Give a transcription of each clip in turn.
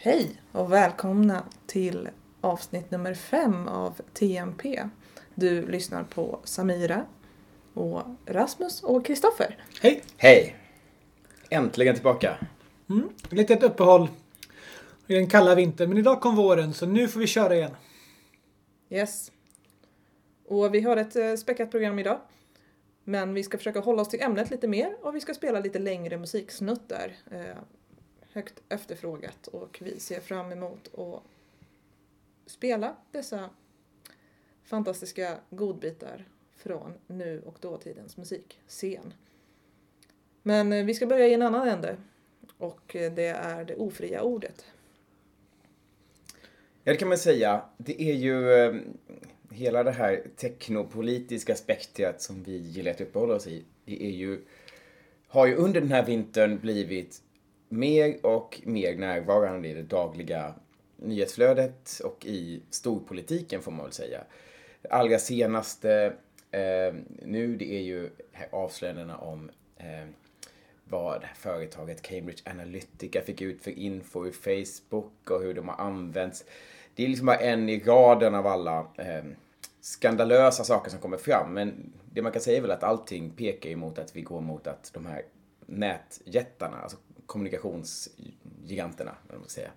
Hej och välkomna till avsnitt nummer fem av TMP. Du lyssnar på Samira och Rasmus och Kristoffer. Hej! Hej! Äntligen tillbaka. Mm. Lite ett uppehåll i den kalla vintern, men idag kom våren så nu får vi köra igen. Yes. Och vi har ett eh, späckat program idag. Men vi ska försöka hålla oss till ämnet lite mer och vi ska spela lite längre musiksnuttar. Högt efterfrågat och vi ser fram emot att spela dessa fantastiska godbitar från nu och dåtidens musikscen. Men eh, vi ska börja i en annan ände och eh, det är det ofria ordet. Ja, det kan man säga. Det är ju eh, hela det här teknopolitiska spektrat som vi gillar att uppehålla oss i. Det är ju, har ju under den här vintern blivit mer och mer närvarande i det dagliga nyhetsflödet och i storpolitiken får man väl säga. Allra senaste eh, nu det är ju avslöjandena om eh, vad företaget Cambridge Analytica fick ut för info i Facebook och hur de har använts. Det är liksom bara en i raden av alla eh, skandalösa saker som kommer fram. Men det man kan säga är väl att allting pekar emot att vi går mot att de här nätjättarna, alltså kommunikationsgiganterna, man säga,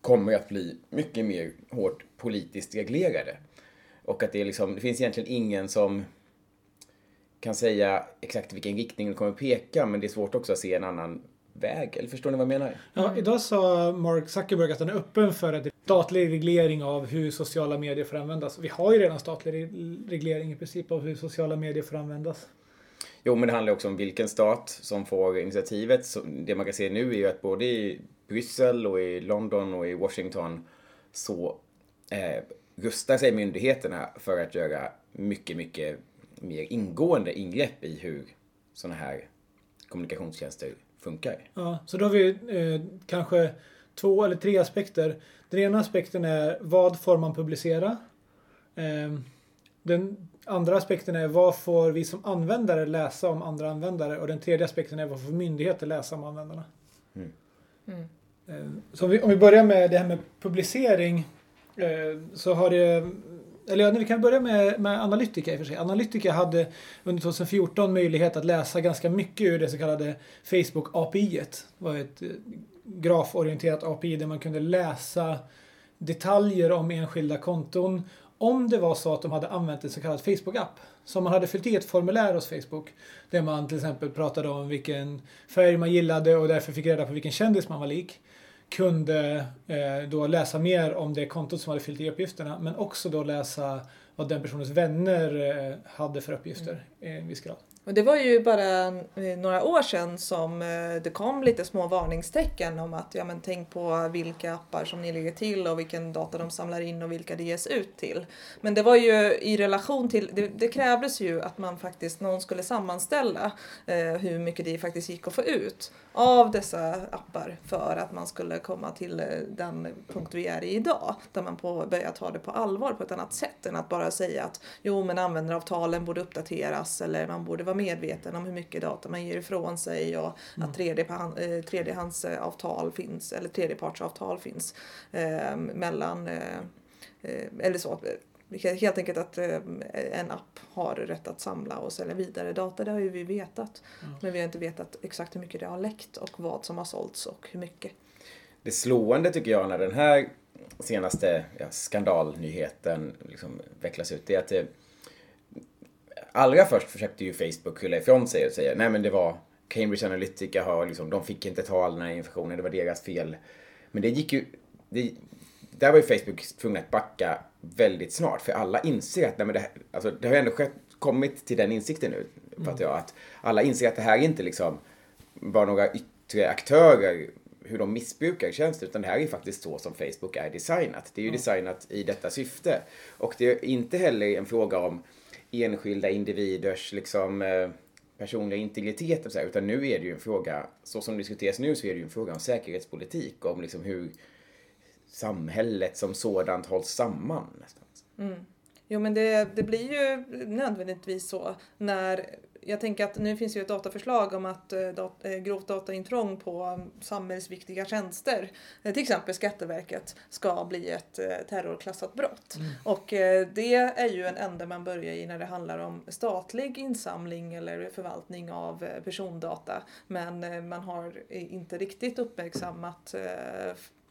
kommer att bli mycket mer hårt politiskt reglerade. Och att det, är liksom, det finns egentligen ingen som kan säga exakt vilken riktning det kommer att peka, men det är svårt också att se en annan väg. Eller förstår ni vad jag menar? Ja, idag sa Mark Zuckerberg att han är öppen för att statlig reglering av hur sociala medier får användas. Vi har ju redan statlig reglering i princip av hur sociala medier får användas. Jo, men det handlar också om vilken stat som får initiativet. Så det man kan se nu är ju att både i Bryssel och i London och i Washington så eh, rustar sig myndigheterna för att göra mycket, mycket mer ingående ingrepp i hur sådana här kommunikationstjänster funkar. Ja, så då har vi eh, kanske två eller tre aspekter. Den ena aspekten är vad får man publicera? Eh, den andra aspekten är vad får vi som användare läsa om andra användare? Och den tredje aspekten är vad får myndigheter läsa om användarna? Mm. Mm. Eh, så om vi, om vi börjar med det här med publicering eh, så har det eller ja, vi kan börja med, med Analytica i och för sig. Analytica hade under 2014 möjlighet att läsa ganska mycket ur det så kallade Facebook API. Det var ett eh, graforienterat API där man kunde läsa detaljer om enskilda konton om det var så att de hade använt en så kallad Facebook-app. Som man hade fyllt i ett formulär hos Facebook. Där man till exempel pratade om vilken färg man gillade och därför fick reda på vilken kändis man var lik kunde eh, då läsa mer om det kontot som hade fyllt i uppgifterna men också då läsa vad den personens vänner eh, hade för uppgifter mm. i en viss grad. Och det var ju bara eh, några år sedan som eh, det kom lite små varningstecken om att ja, men tänk på vilka appar som ni lägger till och vilken data de samlar in och vilka det ges ut till. Men det var ju i relation till, det, det krävdes ju att man faktiskt, någon skulle sammanställa eh, hur mycket det faktiskt gick att få ut av dessa appar för att man skulle komma till eh, den punkt vi är i idag. Där man på, börjar ta det på allvar på ett annat sätt än att bara säga att jo men användaravtalen borde uppdateras eller man borde vara vara medveten om hur mycket data man ger ifrån sig och mm. att eh, tredjehandsavtal finns eller tredjepartsavtal finns eh, mellan eh, eh eller så. Helt enkelt att eh, en app har rätt att samla och sälja vidare data, det har ju vi vetat. Mm. Men vi har inte vetat exakt hur mycket det har läckt och vad som har sålts och hur mycket. Det slående tycker jag när den här senaste ja, skandalnyheten liksom vecklas ut, det är att det, allra först försökte ju Facebook skylla ifrån sig och säga nej men det var Cambridge Analytica har liksom, de fick inte ta all den här informationen, det var deras fel. Men det gick ju, det, där var ju Facebook tvungna att backa väldigt snart för alla inser att nej men det, alltså, det har ju ändå skett, kommit till den insikten nu, mm. fattar jag, att alla inser att det här är inte liksom bara några yttre aktörer hur de missbrukar tjänster utan det här är faktiskt så som Facebook är designat. Det är ju designat i detta syfte. Och det är inte heller en fråga om enskilda individers liksom, eh, personliga integritet och så här, utan nu är det ju en fråga, så som det diskuteras nu så är det ju en fråga om säkerhetspolitik, om liksom hur samhället som sådant hålls samman. Nästan. Mm. Jo men det, det blir ju nödvändigtvis så när jag tänker att nu finns ju ett dataförslag om att eh, dat, eh, grovt dataintrång på um, samhällsviktiga tjänster, eh, till exempel Skatteverket, ska bli ett terrorklassat brott. Mm. Och det är ju en ände man börjar i när det handlar om statlig insamling eller förvaltning av persondata. Men man har inte riktigt uppmärksammat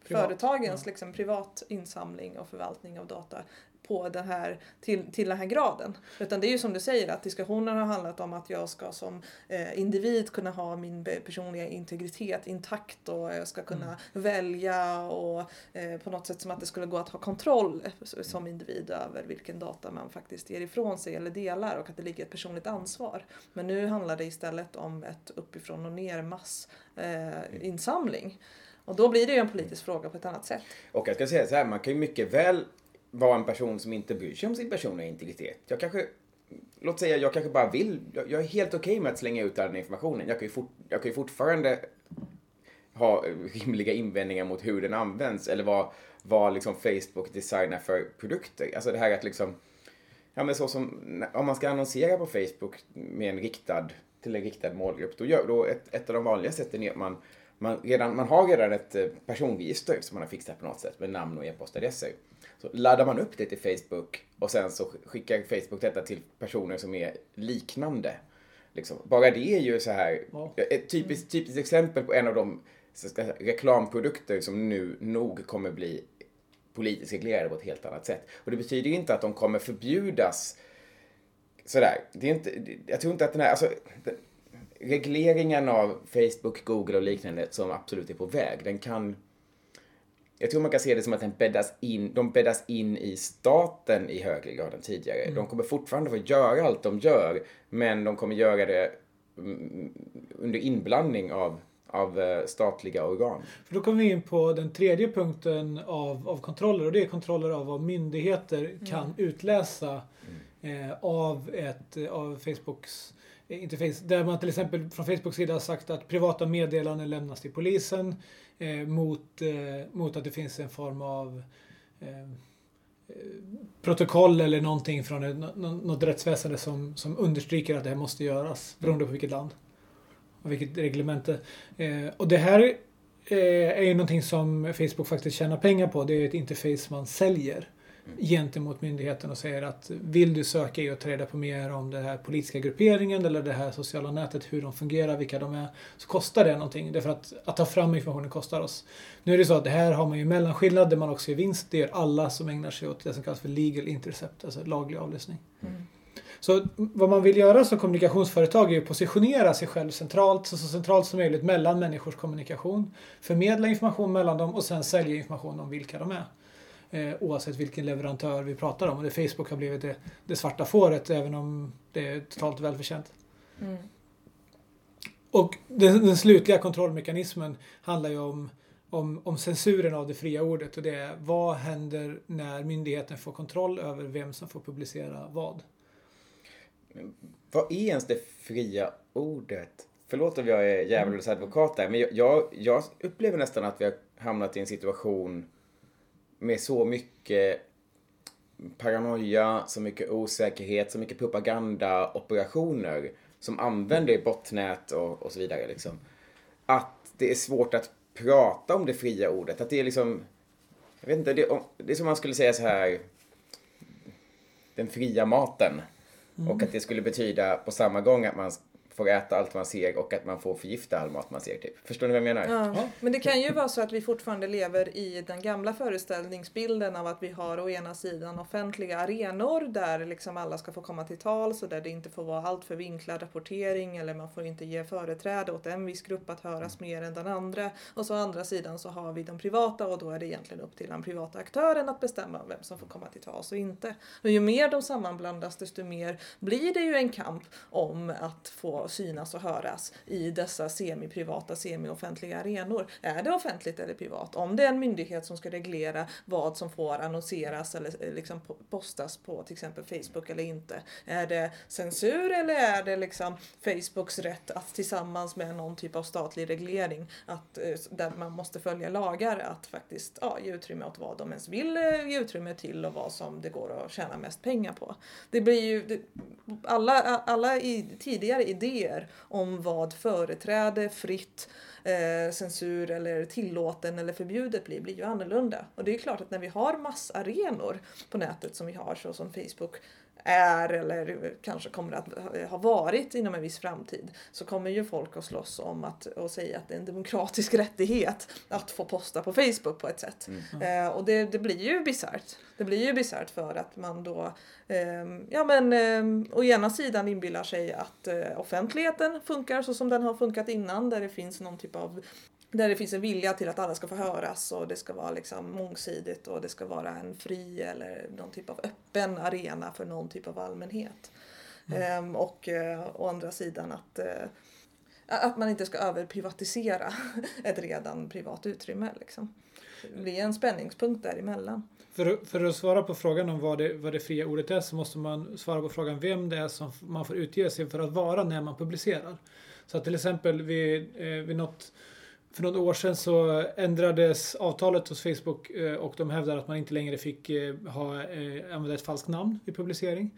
Privat, företagens ja. liksom, privat insamling och förvaltning av data på den här, till, till den här graden. Utan det är ju som du säger att diskussionen har handlat om att jag ska som eh, individ kunna ha min personliga integritet intakt och jag ska kunna välja och eh, på något sätt som att det skulle gå att ha kontroll som individ över vilken data man faktiskt ger ifrån sig eller delar och att det ligger ett personligt ansvar. Men nu handlar det istället om ett uppifrån och ner mass eh, insamling. Och då blir det ju en politisk fråga på ett annat sätt. Och jag ska säga så här, man kan ju mycket väl vara en person som inte bryr sig om sin personliga integritet. Jag kanske, låt säga jag kanske bara vill, jag jag är helt okej med att slänga ut all den informationen. Jag kan ju, fort, jag kan ju fortfarande ha rimliga invändningar mot hur den används eller vad, vad liksom Facebook designar för produkter. Alltså det här att liksom, ja men så som, om man ska annonsera på Facebook med en riktad, till en riktad målgrupp, då gör, då ett, ett av de vanliga sätten är att man, man, redan, man har redan ett eh, personregister som man har fixat på något sätt med namn och e-postadresser. Så laddar man upp det till Facebook och sen så skickar Facebook detta till personer som är liknande. Liksom. Bara det är ju så här, ett typiskt, typiskt exempel på en av de säga, reklamprodukter som nu nog kommer bli politiskt reglerade på ett helt annat sätt. Och det betyder ju inte att de kommer förbjudas sådär. Det är inte, jag tror inte att den här, alltså, den, regleringen av Facebook, Google och liknande som absolut är på väg, den kan jag tror man kan se det som att den bäddas in, de bäddas in i staten i högre grad än tidigare. De kommer fortfarande få göra allt de gör, men de kommer göra det mm, under inblandning av, av eh, statliga organ. För då kommer vi in på den tredje punkten av, av kontroller och det är kontroller av vad myndigheter kan utläsa eh, av, ett, av Facebooks eh, interface. Där man till exempel från Facebooks sida har sagt att privata meddelanden lämnas till polisen Eh, mot, eh, mot att det finns en form av eh, protokoll eller någonting från ett, något rättsväsende som, som understryker att det här måste göras beroende på vilket land och vilket reglemente. Eh, och det här eh, är ju någonting som Facebook faktiskt tjänar pengar på. Det är ett interface man säljer gentemot myndigheten och säger att vill du söka i och ta reda på mer om den här politiska grupperingen eller det här sociala nätet, hur de fungerar, vilka de är, så kostar det någonting. Därför att, att ta fram informationen kostar oss. Nu är det så att det här har man ju mellanskillnad där man också gör vinst. Det gör alla som ägnar sig åt det som kallas för legal intercept, alltså laglig avlyssning. Så vad man vill göra som kommunikationsföretag är att positionera sig själv centralt, så, så centralt som möjligt mellan människors kommunikation. Förmedla information mellan dem och sen sälja information om vilka de är. Eh, oavsett vilken leverantör vi pratar om. Och det Facebook har blivit det, det svarta fåret även om det är totalt välförtjänt. Mm. Och den, den slutliga kontrollmekanismen handlar ju om, om, om censuren av det fria ordet och det är vad händer när myndigheten får kontroll över vem som får publicera vad. Vad är ens det fria ordet? Förlåt om jag är djävulens advokat där, men jag, jag, jag upplever nästan att vi har hamnat i en situation med så mycket paranoia, så mycket osäkerhet, så mycket propagandaoperationer som använder botnät och, och så vidare. Liksom. Att det är svårt att prata om det fria ordet. Att det är liksom, jag vet inte, det, det är som man skulle säga så här, den fria maten. Och att det skulle betyda på samma gång att man får äta allt man ser och att man får förgifta all mat man ser. Typ. Förstår ni vad jag menar? Ja. Ja. Men det kan ju vara så att vi fortfarande lever i den gamla föreställningsbilden av att vi har å ena sidan offentliga arenor där liksom alla ska få komma till tals och där det inte får vara allt för vinklad rapportering eller man får inte ge företräde åt en viss grupp att höras mer än den andra. Och så å andra sidan så har vi de privata och då är det egentligen upp till den privata aktören att bestämma vem som får komma till tals och inte. Och ju mer de sammanblandas desto mer blir det ju en kamp om att få få synas och höras i dessa semi-privata, semi-offentliga arenor. Är det offentligt eller privat? Om det är en myndighet som ska reglera vad som får annonseras eller eh, liksom postas på till exempel Facebook eller inte. Är det censur eller är det liksom Facebooks rätt att tillsammans med någon typ av statlig reglering att, eh, där man måste följa lagar att faktiskt ja, ge utrymme åt vad de ens vill eh, ge utrymme till och vad som det går att tjäna mest pengar på. Det blir ju, det, alla, alla i, tidigare idéer om vad företräde fritt eh, censur eller tillåten eller förbjudet blir, blir ju annorlunda. Och det är klart att när vi har massarenor på nätet som vi har så som Facebook är eller kanske kommer att ha varit inom en viss framtid så kommer ju folk att slåss om att och säga att det är en demokratisk rättighet att få posta på Facebook på ett sätt. Mm. Eh, och det, det blir ju bisarrt. Det blir ju bisarrt för att man då eh, ja men eh, å ena sidan inbillar sig att eh, offentligheten funkar så som den har funkat innan där det finns någon typ av där det finns en vilja till att alla ska få höras och det ska vara liksom mångsidigt och det ska vara en fri eller någon typ av öppen arena för någon typ av allmänhet. Mm. Ehm, och eh, å andra sidan att, eh, att man inte ska överprivatisera ett redan privat utrymme. Liksom. Det blir en spänningspunkt däremellan. För, för att svara på frågan om vad det, vad det fria ordet är så måste man svara på frågan vem det är som man får utge sig för att vara när man publicerar. Så att till exempel vid, eh, vid något för några år sedan så ändrades avtalet hos Facebook eh, och de hävdar att man inte längre fick eh, ha, eh, använda ett falskt namn vid publicering.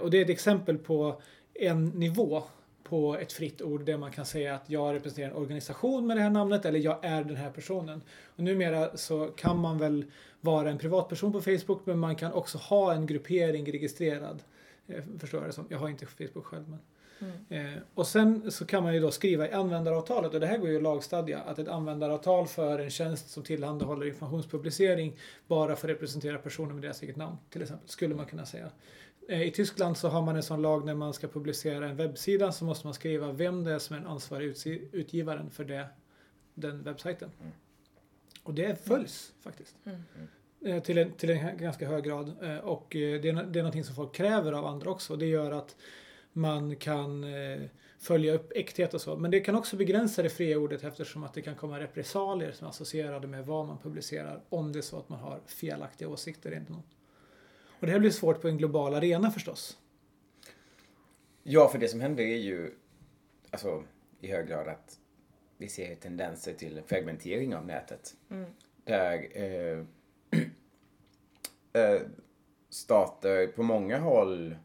Och det är ett exempel på en nivå på ett fritt ord där man kan säga att jag representerar en organisation med det här namnet eller jag är den här personen. Och numera så kan man väl vara en privatperson på Facebook men man kan också ha en gruppering registrerad. Förstår jag det som. Jag har inte Facebook själv men. Mm. Eh, och sen så kan man ju då skriva i användaravtalet, och det här går ju att lagstadga, att ett användaravtal för en tjänst som tillhandahåller informationspublicering bara får representera personer med deras eget namn, till exempel, skulle man kunna säga. Eh, I Tyskland så har man en sån lag när man ska publicera en webbsida så måste man skriva vem det är som är den ansvariga utgivaren för det, den webbsajten. Mm. Och det följs mm. faktiskt. Mm. Eh, till en, till en ganska hög grad. Eh, och det är, det är någonting som folk kräver av andra också. Det gör att man kan eh, följa upp äkthet och så. Men det kan också begränsa det fria ordet eftersom att det kan komma repressalier som är associerade med vad man publicerar om det är så att man har felaktiga åsikter. Inte någon. Och det här blir svårt på en global arena förstås. Ja, för det som händer är ju alltså, i hög grad att vi ser tendenser till fragmentering av nätet. Mm. Där eh, eh, stater på många håll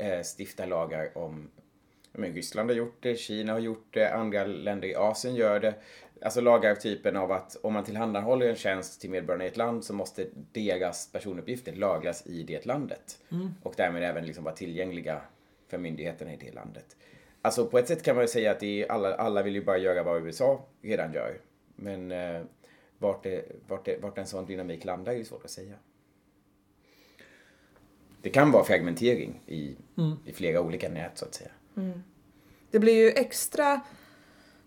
eh, stifta lagar om men Ryssland har gjort det, Kina har gjort det, andra länder i Asien gör det. Alltså lagar av typen av att om man tillhandahåller en tjänst till medborgarna i ett land så måste deras personuppgifter lagras i det landet. Mm. Och därmed även liksom vara tillgängliga för myndigheterna i det landet. Alltså på ett sätt kan man ju säga att det är alla, alla vill ju bara göra vad USA redan gör. Men eh, vart, det, vart, det, vart en sån dynamik landar är ju svårt att säga det kan vara fragmentering i, mm. i flera olika nät så att säga. Mm. Det blir ju extra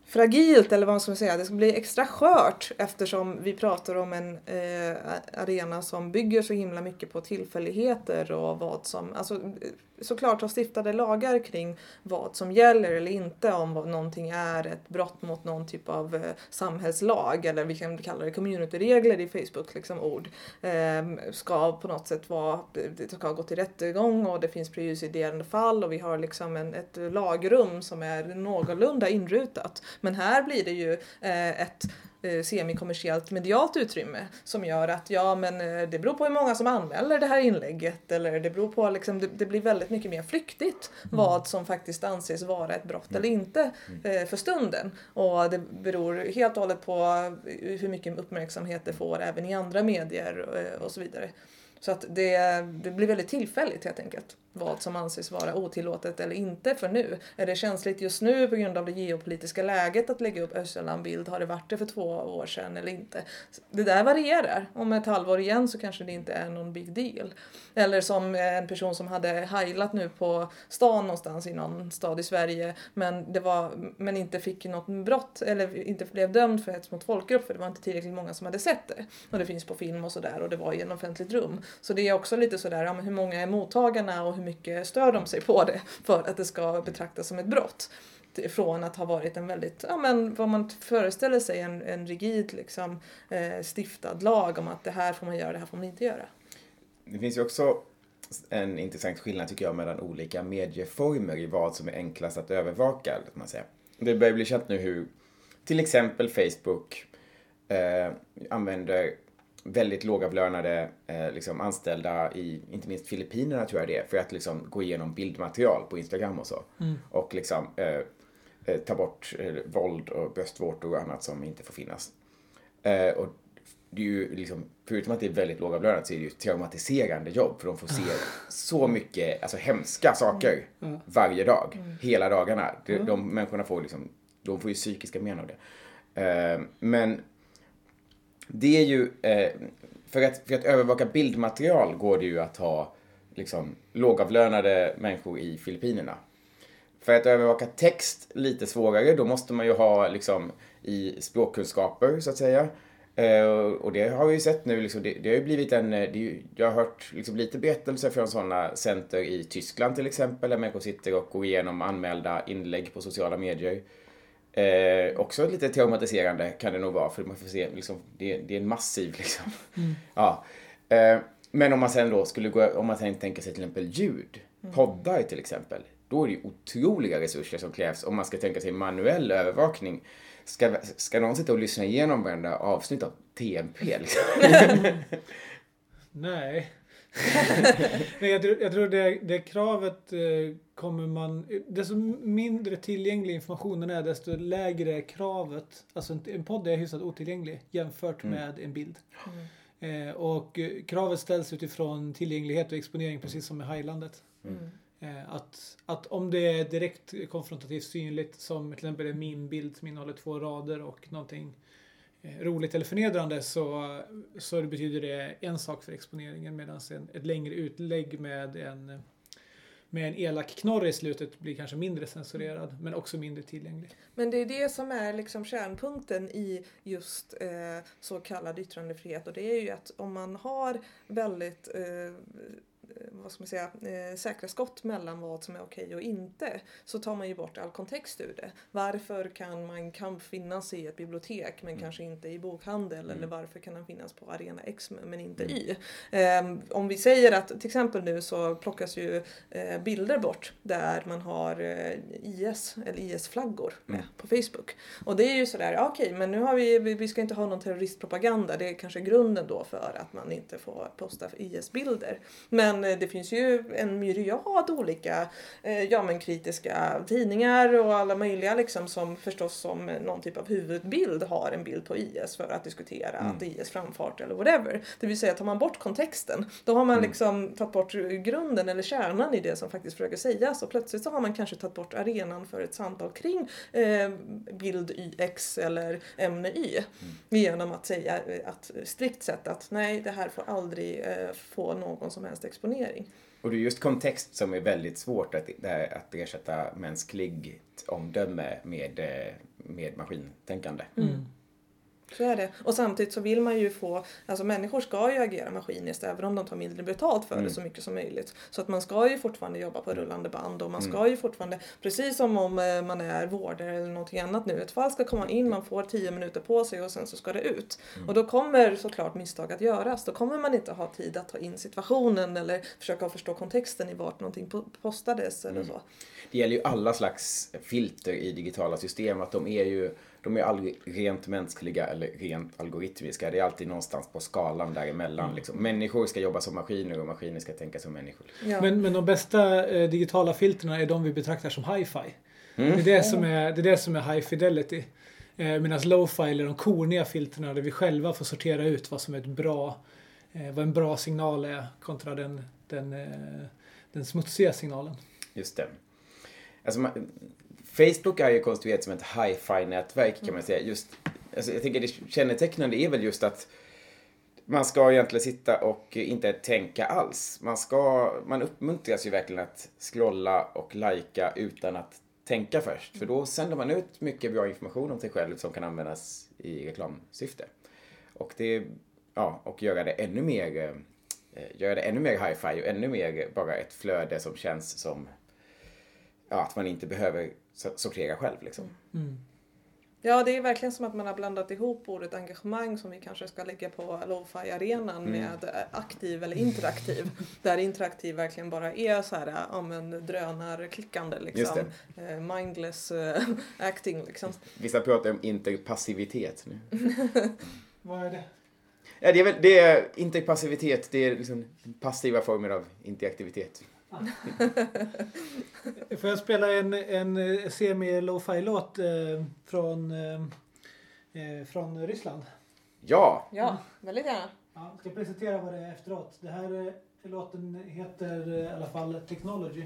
fragilt eller vad man ska säga. Det ska bli extra skört eftersom vi pratar om en eh, arena som bygger så himla mycket på tillfälligheter och vad som, alltså såklart har stiftade lagar kring vad som gäller eller inte om vad någonting är ett brott mot någon typ av eh, samhällslag eller vi kan kalla det communityregler i Facebook liksom ord eh, ska på något sätt vara, det ska gå till rättegång och det finns prejudicerande fall och vi har liksom en, ett lagrum som är någorlunda inrutat. Men här blir det ju eh, ett eh, semikommersiellt medialt utrymme som gör att ja men eh, det beror på hur många som anmäler det här inlägget eller det beror på liksom det, det blir väldigt mycket mer flyktigt mm. vad som faktiskt anses vara ett brott mm. eller inte mm. eh, för stunden och det beror helt och hållet på hur mycket uppmärksamhet det får även i andra medier eh, och så vidare. Så att det, det blir väldigt tillfälligt helt enkelt vad som anses vara otillåtet eller inte för nu. Är det känsligt just nu på grund av det geopolitiska läget att lägga upp Österland-bild? Har det varit det för två år sedan eller inte? Det där varierar. Om ett halvår igen så kanske det inte är någon big deal. Eller som en person som hade heilat nu på stan någonstans i någon stad i Sverige men, det var, men inte fick något brott eller inte blev dömd för hets mot folkgrupp för det var inte tillräckligt många som hade sett det. Och det finns på film och sådär och det var i en offentligt rum. Så det är också lite sådär, ja, men hur många är mottagarna och hur hur mycket stör de sig på det för att det ska betraktas som ett brott. Från att ha varit en väldigt, ja men vad man föreställer sig, en, en rigid liksom, eh, stiftad lag om att det här får man göra, det här får man inte göra. Det finns ju också en intressant skillnad tycker jag mellan olika medieformer i vad som är enklast att övervaka. Man säga. Det börjar bli känt nu hur till exempel Facebook eh, använder väldigt lågavlönade eh, liksom anställda i, inte minst Filippinerna tror jag det är, för att liksom gå igenom bildmaterial på Instagram och så. Mm. Och liksom eh, eh ta bort eh, våld och bröstvårtor och annat som inte får finnas. Eh, och det är ju liksom, förutom att det är väldigt lågavlönat så är det ju ett traumatiserande jobb för de får se så mycket alltså, hemska saker mm. varje dag, mm. hela dagarna. De, de människorna får liksom, de får ju psykiska men av det. Eh, men det är ju, eh, för, att, för att övervaka bildmaterial går det ju att ha liksom, lågavlönade människor i Filippinerna. För att övervaka text lite svårare, då måste man ju ha liksom, i språkkunskaper så att säga. Eh, och det har vi ju sett nu, liksom, det, det, har ju blivit en, eh, jag har hört liksom, lite berättelser från sådana center i Tyskland till exempel, där människor sitter och går igenom anmälda inlägg på sociala medier. Eh, också lite traumatiserande kan det nog vara, för man får se, liksom, det, det är en massiv liksom. Mm. Ja. Eh, men om man sen då skulle gå, om man sen tänker sig till exempel ljud, mm. poddar till exempel, då är det ju otroliga resurser som krävs om man ska tänka sig manuell övervakning. Ska, ska någon sitta och lyssna igenom varenda avsnitt av TMP liksom? Nej. Nej, jag tror, jag tror det, det kravet eh, kommer man... Desto mindre tillgänglig informationen är desto lägre kravet. Alltså en, en podd är hyfsat otillgänglig jämfört mm. med en bild. Mm. Eh, och kravet ställs utifrån tillgänglighet och exponering precis som med Highlandet. Mm. Eh, att, att om det är direkt konfrontativt synligt som till exempel min bild som innehåller två rader och någonting Eh, Eh, roligt eller förnedrande så, så betyder det en sak för exponeringen medan ett längre utlägg med en, med en elak knorr i slutet blir kanske mindre censurerad men också mindre tillgänglig. Men det är det som är liksom kärnpunkten i just eh, så kallad yttrandefrihet och det är ju att om man har väldigt eh, Eh, vad ska man säga, eh, säkra skott mellan vad som är okej och inte så tar man ju bort all kontext ur det. Varför kan man kan finnas i ett bibliotek men mm. kanske inte i bokhandel mm. eller varför kan den finnas på Arena X men inte mm. i. Eh, om vi säger att till exempel nu så plockas ju eh, bilder bort där man har eh, IS eller IS-flaggor med mm. på Facebook. Och det är ju sådär, ja, okej men nu har vi, vi ska inte ha någon terroristpropaganda. Det är kanske grunden då för att man inte får posta IS-bilder. Men men eh, det finns ju en myriad olika eh, ja, men kritiska tidningar och alla möjliga liksom som förstås som någon typ av huvudbild har en bild på IS för att diskutera mm. att IS framfart eller whatever. Det vill säga tar man bort kontexten då har man mm. liksom tagit bort grunden eller kärnan i det som faktiskt försöker sägas och plötsligt så har man kanske tagit bort arenan för ett samtal kring eh, bild YX eller ämne Y mm. genom att säga eh, att strikt sett att nej det här får aldrig eh, få någon som helst exponering. Och det är just kontext som är väldigt svårt att, att ersätta mänskligt omdöme med, eh, med maskintänkande. Mm. Så är det. Och samtidigt så vill man ju få, alltså människor ska ju agera maskiniskt även om de tar mindre betalt för mm. det så mycket som möjligt. Så att man ska ju fortfarande jobba på rullande band och man ska mm. ju fortfarande, precis som om eh, man är vårdare eller någonting annat nu, ett fall ska komma in, man får tio minuter på sig och sen så ska det ut. Mm. Och då kommer såklart misstag att göras. Då kommer man inte ha tid att ta in situationen eller försöka förstå kontexten i vart någonting postades eller mm. så. Det gäller ju alla slags filter i digitala system, att de är ju de är aldrig rent mänskliga eller rent algoritmiska. Det är alltid någonstans på skalan däremellan. Mm. Liksom. Människor ska jobba som maskiner och maskiner ska tänka som människor. Ja. Men, men de bästa eh, digitala filterna är de vi betraktar som hi-fi. Mm. Det, är det, som är, det är det som är high fidelity. Eh, Medan low-fi är de korniga filterna där vi själva får sortera ut vad som är ett bra, eh, vad en bra signal är kontra den, den, eh, den smutsiga signalen. Just det. Alltså Facebook är ju konstruerat som ett hi-fi-nätverk kan man säga. Just, alltså jag tänker det kännetecknande är väl just att man ska egentligen sitta och inte tänka alls. Man, ska, man uppmuntras ju verkligen att scrolla och lajka utan att tänka först. För då sänder man ut mycket bra information om sig själv som kan användas i reklamsyfte. Och det, ja, och göra det ännu mer eh, göra det ännu mer hi-fi och ännu mer bara ett flöde som känns som ja, att man inte behöver sortera själv liksom. Ja, det är verkligen som att man har blandat ihop ordet engagemang som vi kanske ska lägga på lo-fi-arenan med eh, aktiv eller interaktiv. Där interaktiv verkligen bara är så här, ja men drönarklickande liksom. Eh, Mindless eh, acting liksom. Vissa pratar om interpassivitet nu. Vad är det? Ja, det är väl, det är interpassivitet, det är liksom passiva former av interaktivitet. Får jag spela en, en eh, semi-lo-fi-låt eh, från, eh, eh, från Ryssland? Ja, Ja, väldigt gärna. Ja, jag ska presentera vad det är efteråt. Det här eh, låten heter i alla fall Technology.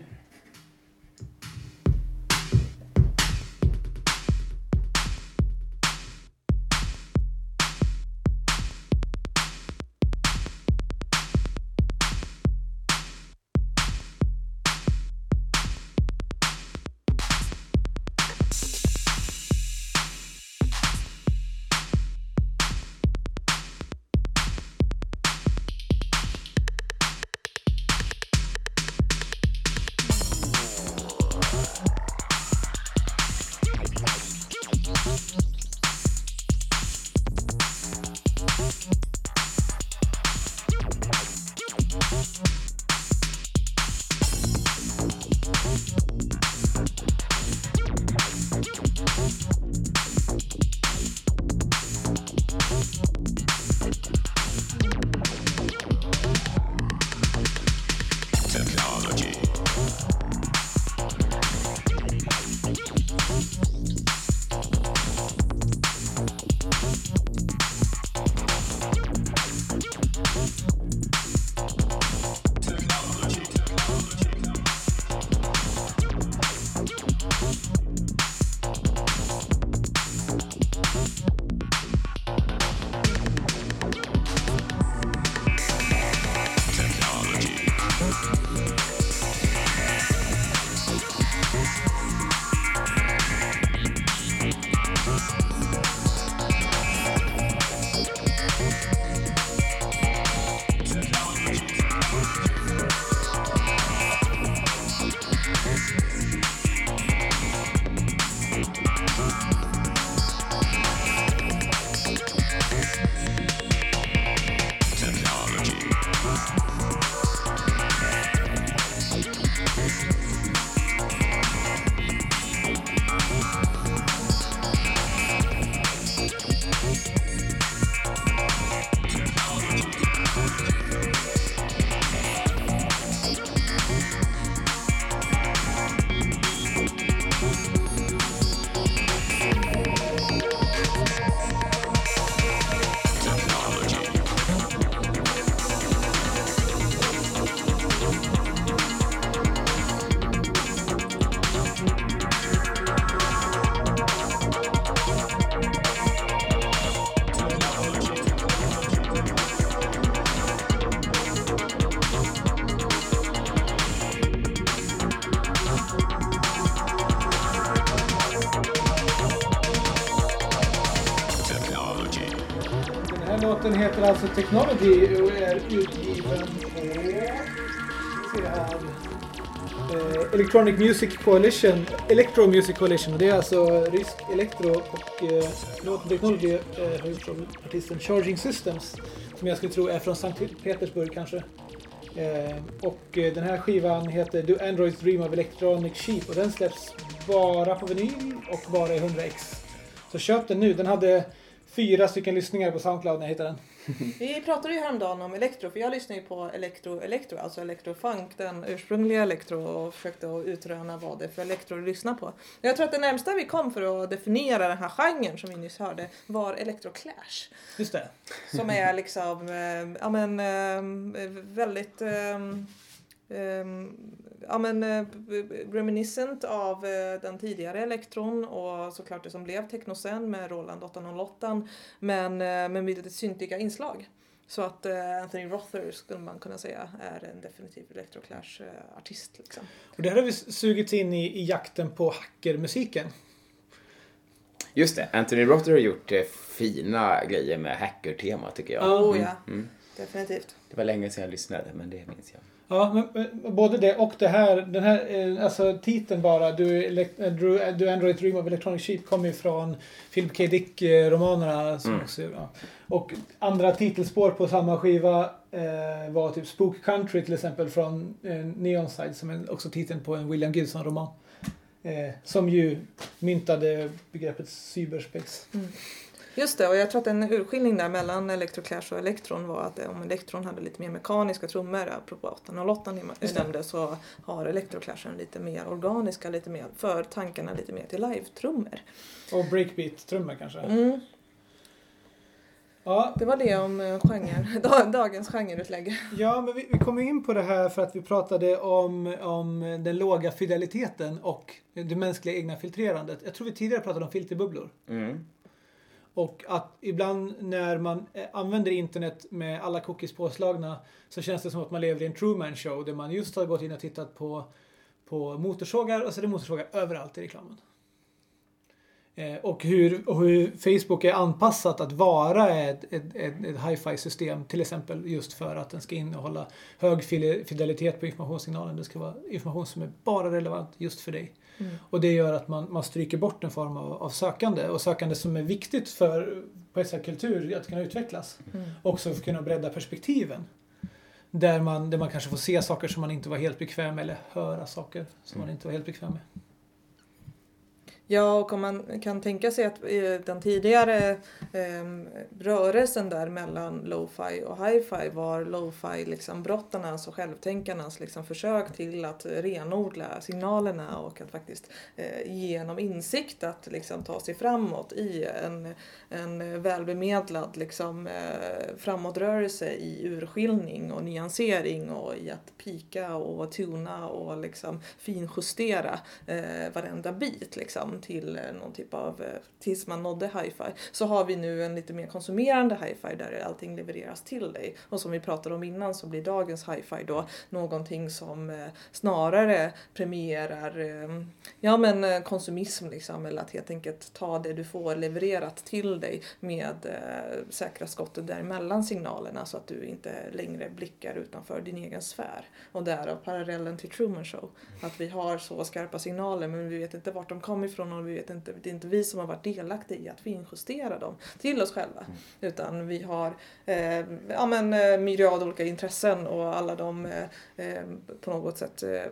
Technology och är utgiven på... här. Eh, Electronic Music Coalition, Electro Music Coalition och det är alltså rysk elektro och eh, låten Technology eh, har gjorts av artisten Charging Systems som jag skulle tro är från Sankt Petersburg kanske. Eh, och eh, den här skivan heter Do Androids Dream of Electronic Sheep och den släpps bara på vinyl och bara i 100x. Så köp den nu. Den hade fyra stycken lyssningar på Soundcloud när jag hittade den. Vi pratade ju häromdagen om elektro, för jag lyssnar ju på elektro, elektro, alltså elektrofunk, den ursprungliga elektro och försökte utröna vad det är för elektro att lyssna på. Jag tror att det närmsta vi kom för att definiera den här genren som vi nyss hörde var electroclash. Just det. Som är liksom, eh, ja men eh, väldigt eh, ja, men, eh, reminiscent av eh, den tidigare elektron och såklart det som blev technocen med Roland 808 men eh, med lite syntiga inslag. Så att Anthony Rother skulle man kunna säga är en definitiv electroclash-artist. Liksom. Och det här har vi sugits in i, i jakten på hackermusiken. just det. Anthony Rotter har gjort eh, fina grejer med hacker-tema tycker jag. Ja. Oh ja. Mm. definitivt. Det var länge sedan jag lyssnade, men det minns jag. Ja, men, men både det och det här, den här eh, alltså titeln bara, elect, eh, Do Android Dream of Electronic Sheep kommer ju från Philip K. Dick-romanerna. Som Mm. ja. Och andra titelspår på samma skiva eh, var typ Spook Country till exempel från eh, Neonside som är också titeln på en William Gibson-roman. Eh, som ju myntade begreppet cyberspace. Just det, och jag tror att en urskiljning där mellan Electroclash och Electron var att eh, om Electron hade lite mer mekaniska trummor, apropå 808 ni nämnde, så har Electroclashen lite mer organiska, lite mer för tankarna lite mer till live-trummor. Och breakbeat-trummor kanske. Mm, Ja, det var det om eh, genre, da- dagens genreutlägg. Ja, men vi, vi kom in på det här för att vi pratade om, om den låga fideliteten och det mänskliga egna filtrerandet. Jag tror vi tidigare pratade om filterbubblor. Mm. Och att ibland när man eh, använder internet med alla cookies påslagna så känns det som att man lever i en Truman show där man just har gått in och tittat på, på motorsågar och så är det motorsågar överallt i reklamen. Eh, och, hur, och hur Facebook är anpassat att vara ett, ett, ett, ett hi-fi system till exempel just för att den ska innehålla hög fidelitet på informationssignalen. Det ska vara information som är bara relevant just för dig. Mm. Och det gör att man, man stryker bort en form av, av sökande och sökande som är viktigt för kultur att kunna utvecklas. Mm. Också för att kunna bredda perspektiven. Där man, där man kanske får se saker som man inte var helt bekväm med eller höra saker som man inte var helt bekväm med. Ja, och om man kan tänka sig att eh, den tidigare eh, rörelsen där mellan lo-fi och hi-fi var lo-fi liksom brottarnas och självtänkarnas liksom försök till att renodla signalerna och att faktiskt eh, genom insikt att liksom ta sig framåt i en, en välbemedlad liksom, eh, framåtrörelse i urskiljning och nyansering och i att pika och tuna och liksom finjustera eh, varenda bit liksom, till eh, någon typ av, eh, tills man nådde hi-fi. Så har vi nu en lite mer konsumerande hi-fi där allting levereras till dig. Och som vi pratade om innan så blir dagens hi-fi då någonting som eh, snarare premierar ja, men, konsumism liksom, eller att helt enkelt ta det du får levererat till dig med säkra skottet däremellan signalerna så att du inte längre blickar utanför din egen sfär. Och därav parallellen till Truman Show. Att vi har så skarpa signaler men vi vet inte vart de kommer ifrån och vi vet inte, det är inte vi som har varit delaktiga i att finjustera dem till oss själva. Utan vi har eh, ja, men, eh, myriad olika intressen och alla de eh, eh, på något sätt eh,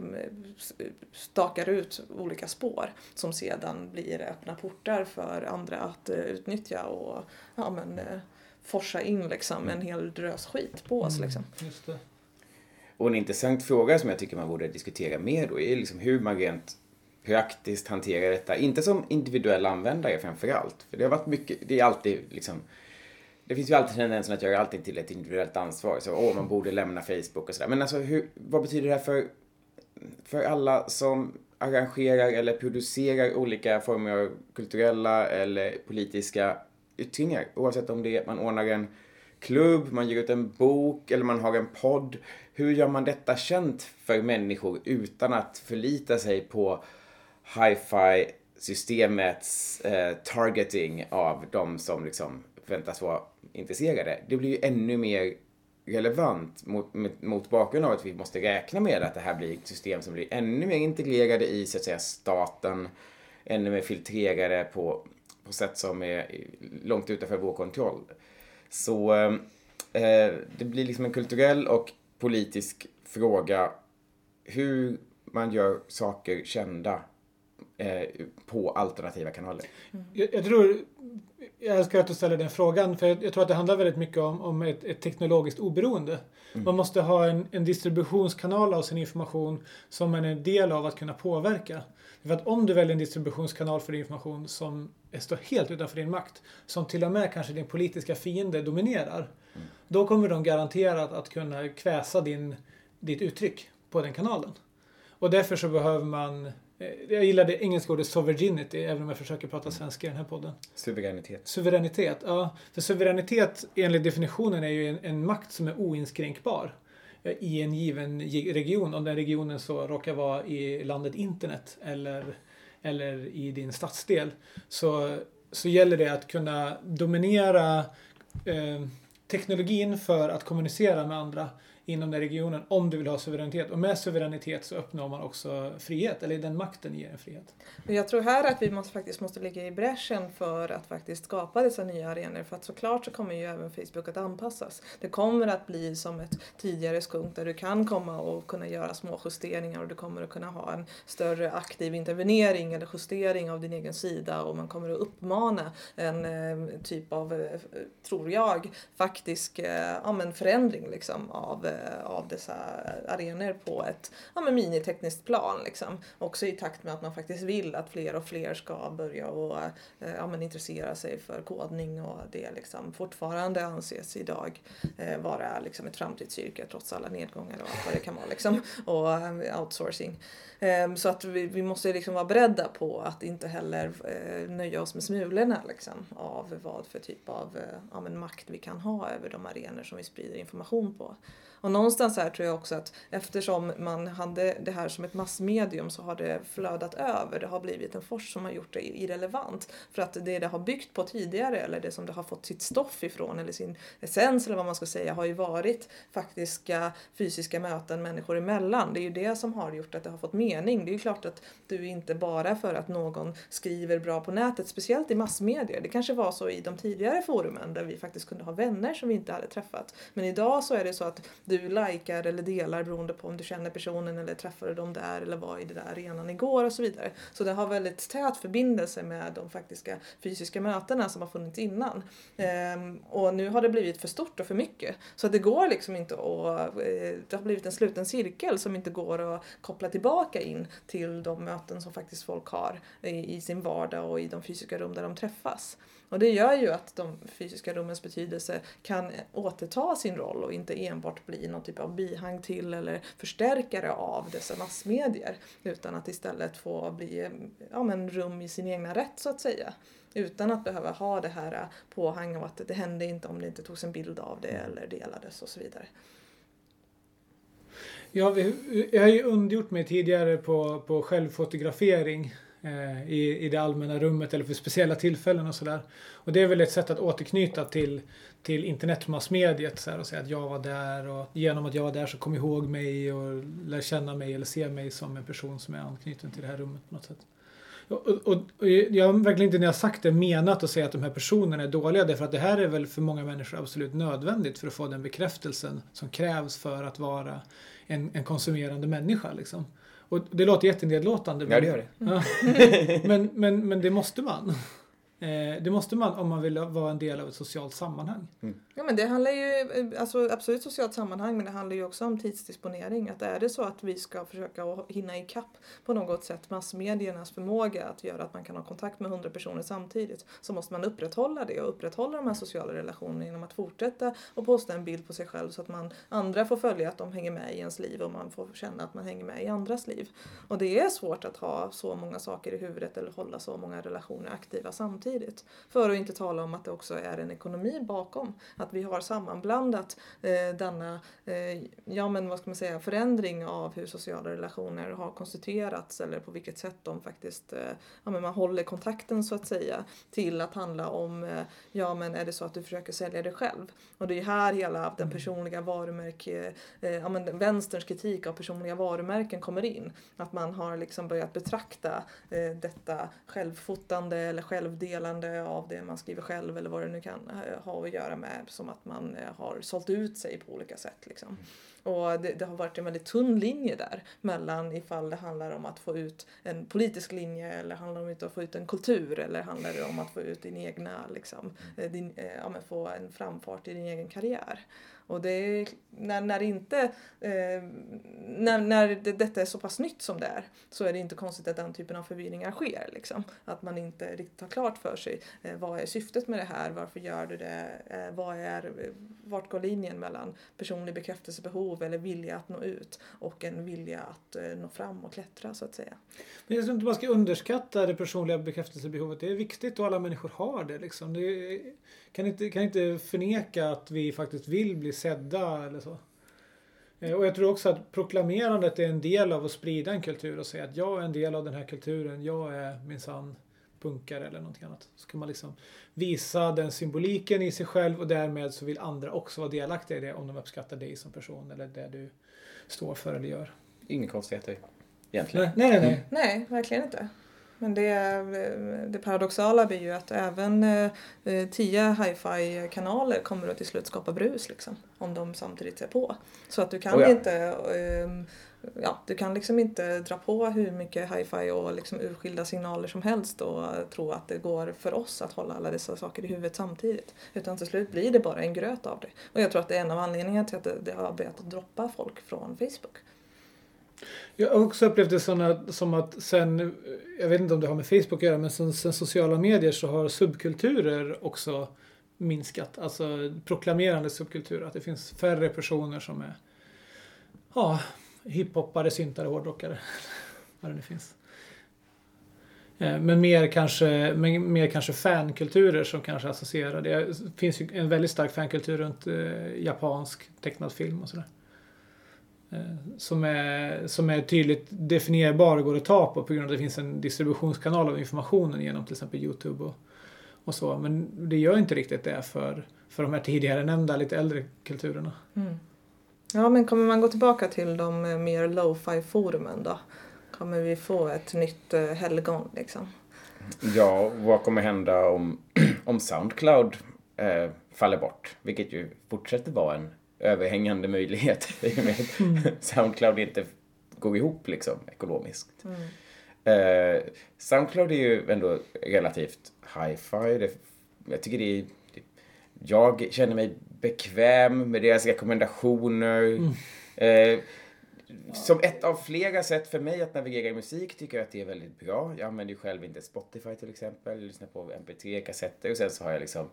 stakar ut olika spår som sedan blir öppna portar för andra att eh, utnyttja och ja, men, eh, forsa in liksom, en hel drös skit på oss. Liksom. Just det. Och en intressant fråga som jag tycker man borde diskutera mer då är liksom hur man rent praktiskt hantera detta. Inte som individuell användare framför allt. För det har varit mycket, det är alltid liksom det finns ju alltid tendensen att göra allting till ett individuellt ansvar. Så, åh, man borde lämna Facebook och sådär. Men alltså, hur, vad betyder det här för, för alla som arrangerar eller producerar olika former av kulturella eller politiska yttringar? Oavsett om det är att man ordnar en klubb, man ger ut en bok eller man har en podd. Hur gör man detta känt för människor utan att förlita sig på hi-fi systemets eh, targeting av de som liksom förväntas vara intresserade. Det blir ju ännu mer relevant mot, mot bakgrund av att vi måste räkna med att det här blir ett system som blir ännu mer integrerade i så att säga staten, ännu mer filtrerade på, på sätt som är långt utanför vår kontroll. Så eh, eh det blir liksom en kulturell och politisk fråga hur man gör saker kända på alternativa kanaler. Jag, jag tror, jag älskar att du ställer den frågan för jag, jag tror att det handlar väldigt mycket om, om ett, ett teknologiskt oberoende. Man måste ha en, en distributionskanal av sin information som man är en del av att kunna påverka. För att om du väljer en distributionskanal för din information som står helt utanför din makt, som till och med kanske din politiska fiende dominerar, då kommer de garanterat att kunna kväsa din, ditt uttryck på den kanalen. Och därför så behöver man eh, jag gillar det engelska ordet sovereignty, även om jag försöker prata svenska i den här podden. Suveränitet. Suveränitet, ja. För suveränitet enligt definitionen är ju en, en makt som är oinskränkbar eh, i en given gi- region. Om den regionen så råkar vara i landet internet eller, eller i din stadsdel. Så, så gäller det att kunna dominera eh, teknologin för att kommunicera med andra inom den regionen om du vill ha suveränitet. Och med suveränitet så uppnår man också frihet, eller den makten ger en frihet. Jag tror här att vi måste, faktiskt måste ligga i bräschen för att faktiskt skapa dessa nya arenor för att såklart så kommer ju även Facebook att anpassas. Det kommer att bli som ett tidigare skunk där du kan komma och kunna göra små justeringar och du kommer att kunna ha en större aktiv intervenering eller justering av din egen sida och man kommer att uppmana en eh, typ av, eh, tror jag, faktisk eh, ja, men förändring liksom av eh, Eh, av dessa arenor på ett ja, men minitekniskt plan. Liksom. Också i takt med att man faktiskt vill att fler och fler ska börja och, eh, ja, men intressera sig för kodning och det liksom fortfarande anses idag eh, vara liksom ett framtidsyrke trots alla nedgångar och allt vad det kan vara. Liksom. Och eh, outsourcing. Ehm, så att vi, vi måste liksom vara beredda på att inte heller nöja oss med smulorna liksom, av vad för typ av ja, men makt vi kan ha över de arenor som vi sprider information på. Och någonstans här tror jag också att eftersom man hade det här som ett massmedium så har det flödat över. Det har blivit en fors som har gjort det irrelevant. För att det det har byggt på tidigare eller det som det har fått sitt stoff ifrån eller sin essens eller vad man ska säga har ju varit faktiska fysiska möten människor emellan. Det är ju det som har gjort att det har fått mening. Det är ju klart att du inte bara för att någon skriver bra på nätet, speciellt i massmedier. Det kanske var så i de tidigare forumen där vi faktiskt kunde ha vänner som vi inte hade träffat. Men idag så är det så att du du likar eller delar beroende på om du känner personen eller träffade dem där eller var i den där arenan igår och så vidare. Så det har väldigt tät förbindelse med de faktiska fysiska mötena som har funnits innan. Ehm, och nu har det blivit för stort och för mycket. Så det går liksom inte att, eh, det har blivit en sluten cirkel som inte går att koppla tillbaka in till de möten som faktiskt folk har i, i sin vardag och i de fysiska rum där de träffas. Och det gör ju att de fysiska rummens betydelse kan återta sin roll och inte enbart bli någon typ av bihang till eller förstärkare av dessa massmedier. Utan att istället få bli ja, men rum i sin egna rätt så att säga. Utan att behöva ha det här påhang av att det hände inte om det inte togs en bild av det eller delades och så vidare. Ja, jag har ju undgjort mig tidigare på, på självfotografering Eh, i, i det allmänna rummet eller för speciella tillfällen och sådär. Och det är väl ett sätt att återknyta till, till internetmassmediet så här, och säga att jag var där och genom att jag var där så kom ihåg mig och lär känna mig eller se mig som en person som är anknuten till det här rummet på något sätt. Och, och, och jag har verkligen inte när jag sagt det menat att säga att de här personerna är dåliga därför att det här är väl för många människor absolut nödvändigt för att få den bekräftelsen som krävs för att vara en, en konsumerande människa. Liksom. Och det låter jättenedlåtande. Ja, det gör det. Ja. men, men, men det måste man. Eh, det måste man om man vill vara en del av ett socialt sammanhang. Mm. Ja men det handlar ju, eh, alltså absolut socialt sammanhang men det handlar ju också om tidsdisponering. Att är det så att vi ska försöka hinna ikapp på något sätt massmediernas förmåga att göra att man kan ha kontakt med hundra personer samtidigt så måste man upprätthålla det och upprätthålla de här sociala relationerna genom att fortsätta och posta en bild på sig själv så att man andra får följa att de hänger med i ens liv och man får känna att man hänger med i andras liv. Och det är svårt att ha så många saker i huvudet eller hålla så många relationer aktiva samtidigt. För att inte tala om att det också är en ekonomi bakom att vi har sammanblandat eh, denna, eh, ja men vad ska man säga, förändring av hur sociala relationer har konstituerats eller på vilket sätt de faktiskt, eh, ja men man håller kontakten så att säga till att handla om, eh, ja men är det så att du försöker sälja dig själv? Och det är här hela den personliga varumärke, eh, ja men vänsterns kritik av personliga varumärken kommer in. Att man har liksom börjat betrakta eh, detta självfotande eller självdelande av det man skriver själv eller vad det nu kan ha att göra med som att man eh, har sålt ut sig på olika sätt. Liksom. Mm. Och det, det, har varit en väldigt tunn linje där mellan ifall det handlar om att få ut en politisk linje eller handlar det om att få ut en kultur eller handlar det om att få ut din egna, liksom, mm. eh, din, eh, ja, men få en framfart i din egen karriär. Och det är, när, när, inte, eh, när, när det, detta är så pass nytt som det är så är det inte konstigt att den typen av förvirringar sker. Liksom. Att man inte riktigt har klart för sig eh, vad är syftet med det här, varför gör du det, eh, vad är, eh, vart går linjen mellan personlig bekräftelsebehov eller vilja att nå ut och en vilja att eh, nå fram och klättra så att säga. Men jag tror inte man ska underskatta det personliga bekräftelsebehovet. Det är viktigt och alla människor har det. Liksom. det kan, inte, kan inte förneka att vi faktiskt vill bli sedda eller så. Eh, och jag tror också att proklamerandet är en del av att sprida en kultur och säga att jag är en del av den här kulturen. Jag är minsann punkare eller någonting annat. Så kan man liksom visa den symboliken i sig själv och därmed så vill andra också vara delaktiga i det om de uppskattar dig som person eller det du står för eller gör. Inga konstigheter egentligen. Nej, nej, nej. Nej, verkligen inte. Men det, det paradoxala blir ju att även eh, tio hi-fi kanaler kommer att till slut skapa brus liksom. Om de samtidigt ser på. Så att du kan Oh ja. inte eh, Ja, du kan liksom inte dra på hur mycket hi-fi och liksom urskilda signaler som helst och tro att det går för oss att hålla alla dessa saker i huvudet samtidigt. Utan till slut blir det bara en gröt av det. Och jag tror att det är en av anledningarna till att det, det har börjat att droppa folk från Facebook. Jag har också upplevt det såna, som att sen, jag vet inte om det har med Facebook att göra, men sen, sen sociala medier så har subkulturer också minskat. Alltså proklamerande subkulturer. Att det finns färre personer som är ja, hiphoppare, syntare, hårdrockare. Vad det nu finns. Eh, men mer kanske, men mer kanske fankulturer som kanske associerar. Det finns ju en väldigt stark fankultur runt eh, japansk tecknad film och sådär. Eh, Som är, som är tydligt definierbar och går att ta på på grund av att det finns en distributionskanal av informationen genom till exempel Youtube och, och så. Men det gör inte riktigt det för, för de här tidigare nämnda lite äldre kulturerna. Ja, men kommer man gå tillbaka till de eh, mer lo-fi forumen då? Kommer vi få ett nytt eh, helgon liksom? Ja, vad kommer hända om, om Soundcloud eh, faller bort? Vilket ju fortsätter vara en överhängande möjlighet i och med att Soundcloud inte går ihop liksom ekonomiskt. Eh, Soundcloud är ju ändå relativt hi-fi. Jag tycker det är... Jag känner mig bekväm med deras rekommendationer. Eh, som ett av flera sätt för mig att navigera i musik tycker jag att det är väldigt bra. Jag använder ju själv inte Spotify till exempel. Jag lyssnar på MP3-kassetter och sen så har jag liksom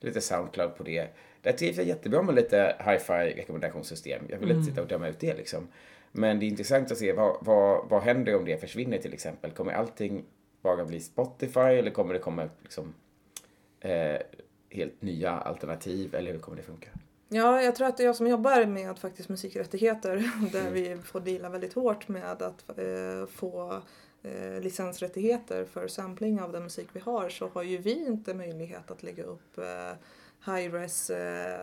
lite Soundcloud på det. Där trivs jag jättebra med lite hi-fi rekommendationssystem. Jag vill inte sitta och döma ut det liksom. Men det är intressant att se vad, vad, vad händer om det försvinner till exempel. Kommer allting bara bli Spotify eller kommer det komma liksom, eh, helt nya alternativ eller hur kommer det funka? Ja, jag tror att det är jag som jobbar med faktiskt musikrättigheter där vi får deala väldigt hårt med att eh, få eh, licensrättigheter för sampling av den musik vi har så har ju vi inte möjlighet att lägga upp eh, high-res eh,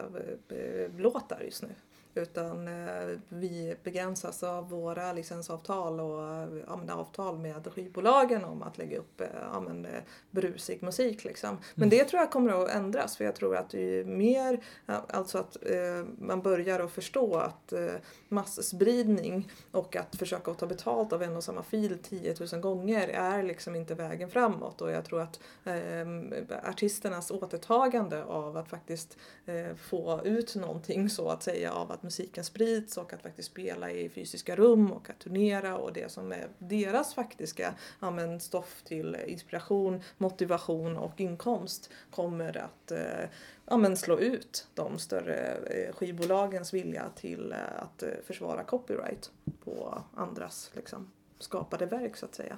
eh låtar just nu. Utan eh, vi begränsas av våra licensavtal och ja, men avtal med skivbolagen om att lägga upp eh, ja, men, eh, brusig musik. Liksom. Men det tror jag kommer att ändras för jag tror att ju mer, ja, alltså att eh, man börjar att förstå att eh, masspridning och att försöka att ta betalt av en och samma fil 10 000 gånger är liksom inte vägen framåt och jag tror att eh, artisternas återtagande av att faktiskt eh, få ut någonting så att säga av att musiken sprids och att faktiskt spela i fysiska rum och att turnera och det som är deras faktiska ja, men, stoff till inspiration, motivation och inkomst kommer att eh, ja, men slå ut de större eh, skivbolagens vilja till eh, att försvara copyright på andras liksom, skapade verk så att säga.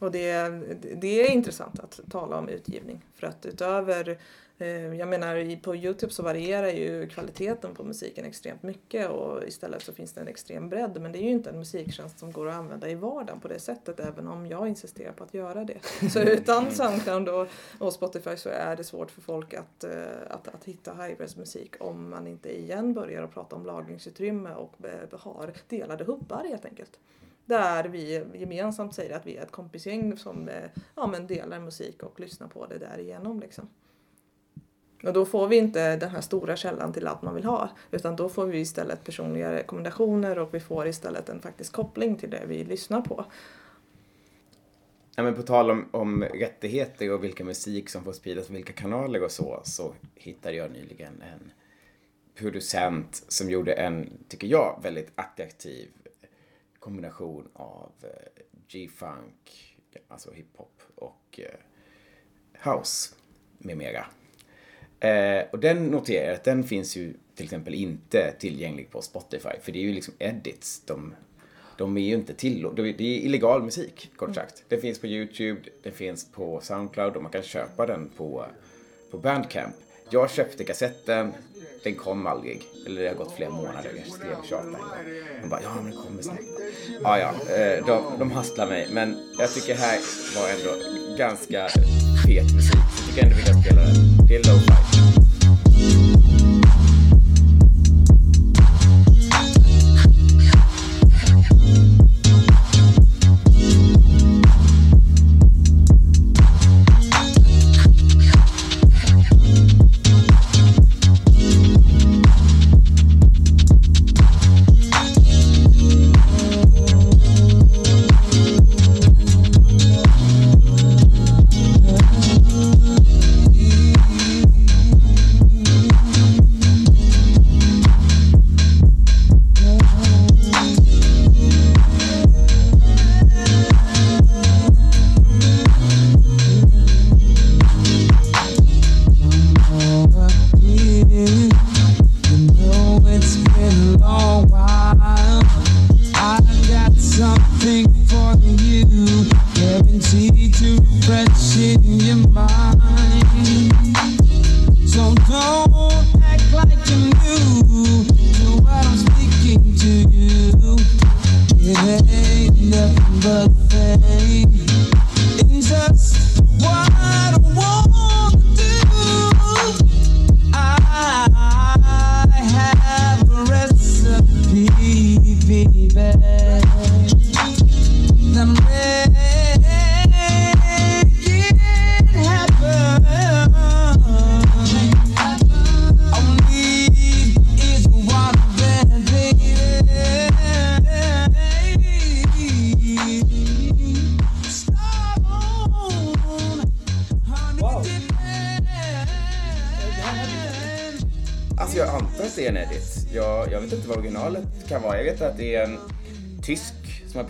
Och det, det är intressant att tala om utgivning för att utöver eh, jag menar på Youtube så varierar ju kvaliteten på musiken extremt mycket och istället så finns det en extrem bredd men det är ju inte en musiktjänst som går att använda i vardagen på det sättet även om jag insisterar på att göra det. Så utan Soundcloud och, och Spotify så är det svårt för folk att, eh, att, att hitta high-res musik om man inte igen börjar att prata om lagringsutrymme och har delade hubbar helt enkelt. Där vi gemensamt säger att vi är ett kompisgäng som eh, ja, men delar musik och lyssnar på det därigenom. Liksom. Och då får vi inte den här stora källan till allt man vill ha. Utan då får vi istället personliga rekommendationer och vi får istället en faktisk koppling till det vi lyssnar på. Ja, men på tal om, om rättigheter och vilken musik som får spridas på vilka kanaler och så, så hittade jag nyligen en producent som gjorde en, tycker jag, väldigt attraktiv kombination av eh, G-funk, alltså hiphop och eh, house med mera. Eh, och den noterar jag att den finns ju till exempel inte tillgänglig på Spotify, för det är ju liksom edits. De, de är ju inte tillåtna. Det är illegal musik, kort sagt. Den finns på YouTube, den finns på Soundcloud och man kan köpa den på, på Bandcamp. Jag köpte kassetten, den kom aldrig. Eller det har gått flera månader. Jag skrev och tjatade en gång. De bara, ja men den kommer snart. Ja, ja, eh, de, de hastlar mig. Men jag tycker här var ändå ganska fet musik. Jag tycker ändå vi kan spela den. Det är low-fi.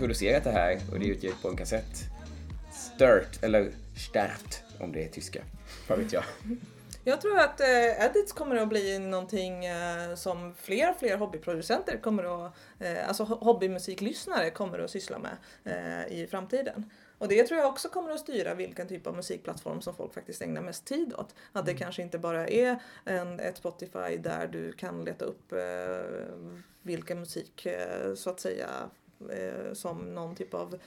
Producerat det här och det är utgivet på en kassett. Stört, eller Stert om det är tyska. Vad vet jag. Jag tror att eh, edits kommer att bli någonting eh, som fler och fler hobbyproducenter kommer att, eh, alltså ho- hobbymusiklyssnare kommer att syssla med eh, i framtiden. Och det tror jag också kommer att styra vilken typ av musikplattform som folk faktiskt ägnar mest tid åt. Att det kanske inte bara är en, ett Spotify där du kan leta upp eh, vilken musik eh, så att säga eh, som någon typ av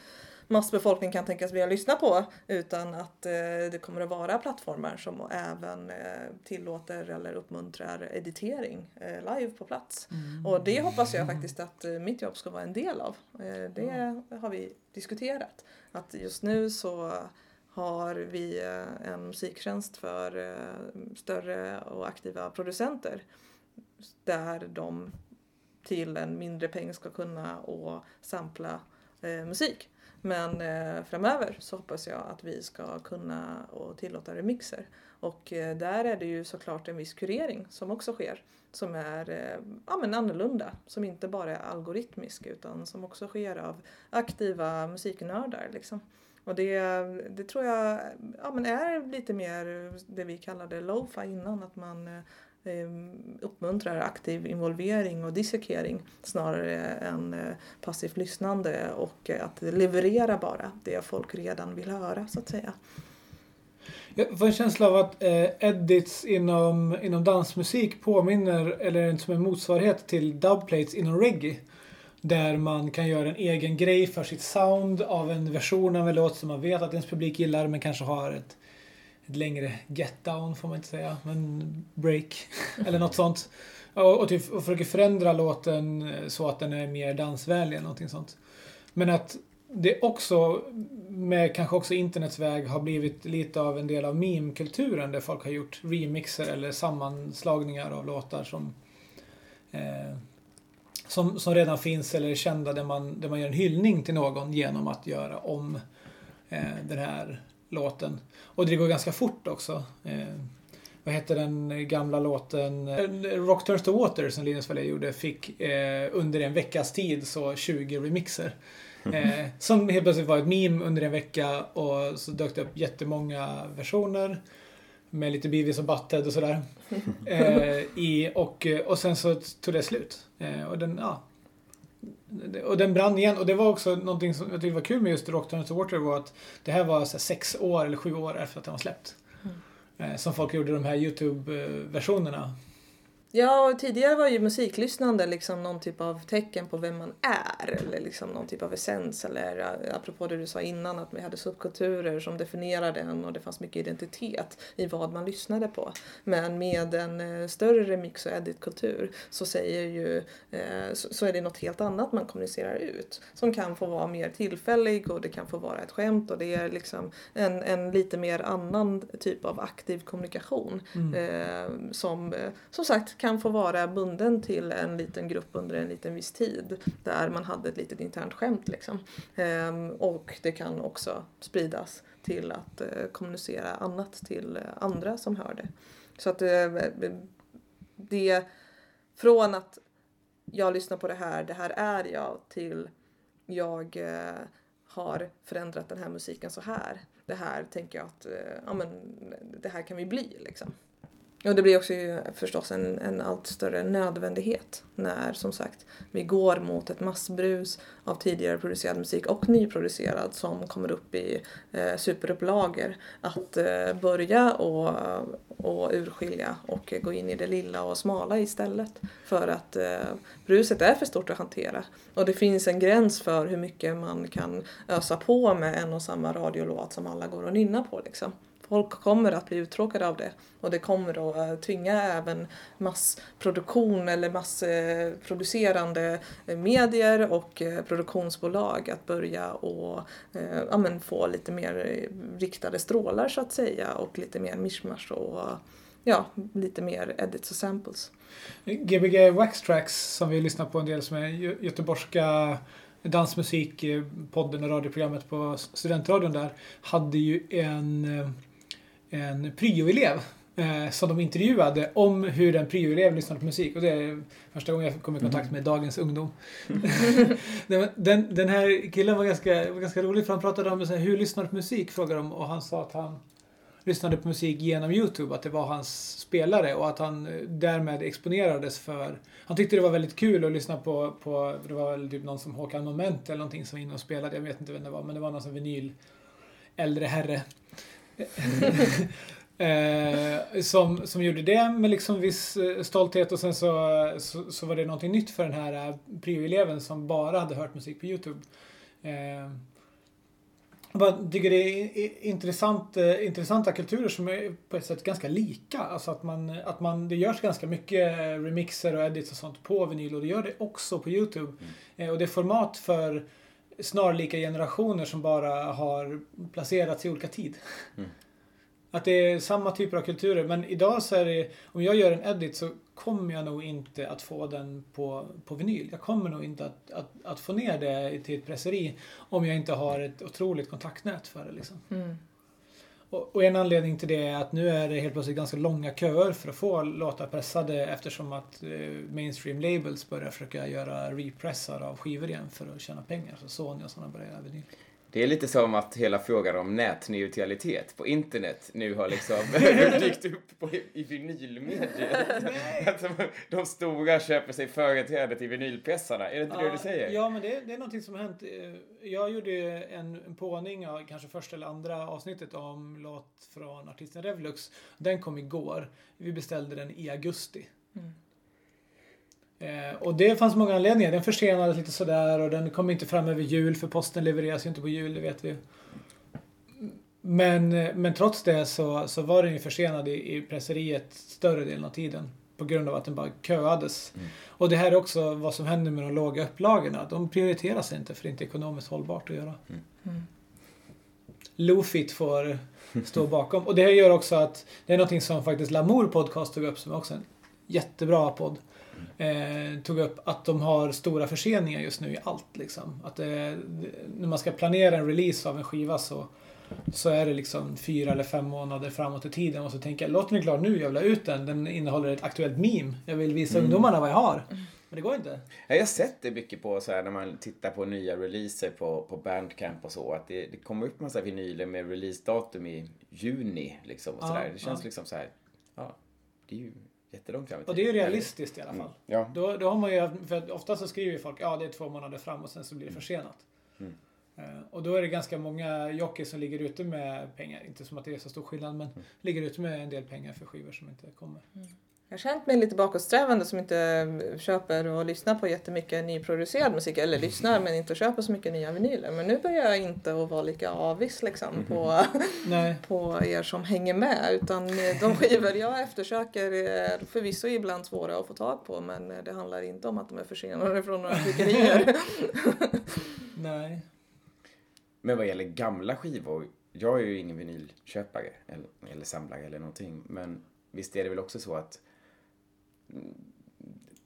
massbefolkning kan tänkas vilja lyssna på utan att eh, det kommer att vara plattformar som även eh, tillåter eller uppmuntrar editering eh, live på plats. Och det hoppas jag faktiskt att eh, mitt jobb ska vara en del av. Eh, det har vi diskuterat. Att just nu så har vi eh, en musiktjänst för större och aktiva producenter där de till en mindre peng ska kunna och sampla eh, musik. Men eh, framöver så hoppas jag att vi ska kunna och tillåta remixer. Och eh, där är det ju såklart en viss kurering som också sker. Som är eh, ja, men annorlunda. Som inte bara är algoritmisk utan som också sker av aktiva musiknördar. Liksom. Och det, det tror jag ja, men är lite mer det vi kallade lo-fi innan. Att man eh, Ehm, uppmuntrar aktiv involvering och dissekering snarare än eh, passivt lyssnande och eh, att leverera bara det folk redan vill höra så att säga. Jag får en känsla av att eh, edits inom, inom dansmusik påminner, eller är som en motsvarighet till dubplates inom reggae. Där man kan göra en egen grej för sitt sound av en version av en låt som man vet att ens publik gillar men kanske har ett, ett längre get down får man inte säga, men break eller något sånt. Och, och, typ, och försöker förändra låten eh, så att den är mer dansvänlig eller någonting sånt. Men att det också, med kanske också internets väg, har blivit lite av en del av meme-kulturen där folk har gjort remixer eller sammanslagningar av låtar som, eh, som, som redan finns eller är kända där man, där man gör en hyllning till någon genom att göra om eh, den här låten. Och det går ganska fort också. Eh, vad heter den gamla låten? Eh, Rock Turns to Water som Linus Wallé gjorde fick eh, under en veckas tid så 20 remixer. Eh, som helt plötsligt var ett meme under en vecka och så dök det upp jättemånga versioner. Med lite Beavis och Butthead och sådär. Eh, i, och, och sen så tog det slut. Eh, och den, ja. Och den brann igen. Och det var också någonting som jag tyckte var kul med just Rock Turns to Water var att det här var så här, sex år eller sju år efter att den var släppt. Eh, som folk gjorde de här YouTube-versionerna. Ja, och tidigare var ju musiklyssnande liksom någon typ av tecken på vem man är. Eller liksom någon typ av essens. Eller eh, apropå det du sa innan att vi hade subkulturer som definierade en och det fanns mycket identitet i vad man lyssnade på. Men med en eh, större remix och editkultur så säger ju eh, så, är det något helt annat man kommunicerar ut. Som kan få vara mer tillfällig och det kan få vara ett skämt och det är liksom en, en lite mer annan typ av aktiv kommunikation. Eh, som som sagt kan få vara bunden till en liten grupp under en liten viss tid. Där man hade ett litet internt skämt liksom. Ehm, och det kan också spridas till att eh, kommunicera annat till eh, andra som hör det. Så att eh, det från att jag lyssnar på det här, det här är jag till jag har förändrat den här musiken så här. Det här tänker jag att ja, men, det här kan vi bli liksom. Och det blir också ju förstås en, en allt större nödvändighet när som sagt vi går mot ett massbrus av tidigare producerad musik och nyproducerad som kommer upp i eh, superupplagor. Att eh, börja och, och urskilja och gå in i det lilla och smala istället. För att eh, bruset är för stort att hantera. Och det finns en gräns för hur mycket man kan ösa på med en och samma radiolåt som alla går och nynnar på liksom. Folk kommer att bli uttråkade av det och det kommer att eh, tvinga även massproduktion eller massproducerande eh, medier och eh, produktionsbolag att börja och ja, men få lite mer riktade strålar så att säga och lite mer mishmash och ja, lite mer edits och samples. Gbg Waxtracks som vi lyssnar på en del som är göteborgska dansmusikpodden och radioprogrammet på studentradion där hade ju en, en pryoelev eh, som de intervjuade om hur en pryoelev lyssnar på musik. Och det är första gången jag kom i kontakt med dagens ungdom. den, den, den här killen var ganska, var ganska rolig för han pratade om så här, hur lyssnar du på musik? Frågade de och han sa att han lyssnade på musik genom Youtube, att det var hans spelare och att han eh, därmed exponerades för... Han tyckte det var väldigt kul att lyssna på, på det var väl typ någon som Håkan Moment eller någonting som var inne och spelade, jag vet inte vem det var, men det var någon som vinyl äldre herre. Eh, som, som gjorde det med liksom viss eh, stolthet och sen så, så, så var det någonting nytt för den här eh, pryoeleven som bara hade hört musik på Youtube. Eh, jag tycker det är intressant, intressanta kulturer som är på ett sätt ganska lika. Alltså att man, att man, det görs ganska mycket remixer och edits och sånt på vinyl och det gör det också på Youtube. Eh, och det är format för snarlika generationer som bara har placerats i olika tid. Att det är samma typer av kulturer. Men idag så är det, om jag gör en edit så kommer jag nog inte att få den på, på vinyl. Jag kommer nog inte att, att, att få ner det till ett presseri om jag inte har ett otroligt kontaktnät för det. Liksom. Mm. Och, en anledning till det är att nu är det helt plötsligt ganska långa köer för att få låtar pressade eftersom att eh, mainstream labels börjar försöka göra repressar av skivor igen för att tjäna pengar. Så Sony och sådana börjar göra vinyl. Det är lite som att hela frågan om nätneutralitet på internet nu har liksom dykt upp på, i vinylmediet. Att de, stora köper sig företräde till vinylpressarna. Är det inte det du säger? Ja, men det, det är någonting som har hänt. Jag gjorde en, en påning av kanske första eller andra avsnittet om låt från artisten Revlux. Den kom igår. Vi beställde den i augusti. Eh, och det fanns många anledningar. Den försenades lite sådär och den kom inte fram över jul för posten levereras ju inte på jul, det vet vi. Men, eh, men trots det så, så var den ju försenad i, i presseriet större delen av tiden. På grund av att den bara köades. Och det här är också vad som händer med de låga upplagorna. De prioriteras inte för det är inte ekonomiskt hållbart att göra. Lofit får stå bakom. Och det här gör också att det är någonting som faktiskt Lamour Podcast tog upp som är också en jättebra podd. Eh, tog upp att de har stora förseningar just nu i allt. Liksom. Att det, när man ska planera en release av en skiva så, så är det liksom fyra eller fem månader framåt i tiden. Och så tänker jag, låt den är klar nu, jag vill ha ut den. Den innehåller ett aktuellt meme. Jag vill visa ungdomarna vad jag har. Men det går inte. Ja, Jag har sett det mycket på så här när man tittar på nya releaser på, på Bandcamp och så. Att det, det kommer upp massa vinyler med releasedatum i juni. Liksom, och Ja, så där. Det känns ja. liksom så här. Ja, det är ju jättelångt fram i Och det är ju realistiskt i alla fall. Mm. Ja. Då, då har man ju, för ofta så skriver ju folk ja det är två månader fram och sen så blir det försenat. Mm. Eh, Och då är det ganska många jockeys som ligger ute med pengar. Inte som att det är så stor skillnad men ligger ute med en del pengar för skivor som inte kommer. Jag har känt mig lite bakåtsträvande som inte köper och lyssnar på jättemycket nyproducerad musik. Eller lyssnar men inte köper så mycket nya vinyler. Men nu börjar jag inte att vara lika avis liksom på, Nej. på er som hänger med. Utan de skivor jag eftersöker är förvisso ibland svåra att få tag på. Men det handlar inte om att de är försenade från några tryckerier. Nej. Men vad gäller gamla skivor, jag är ju ingen vinylköpare eller, eller samlare eller någonting. Men visst är det väl också så att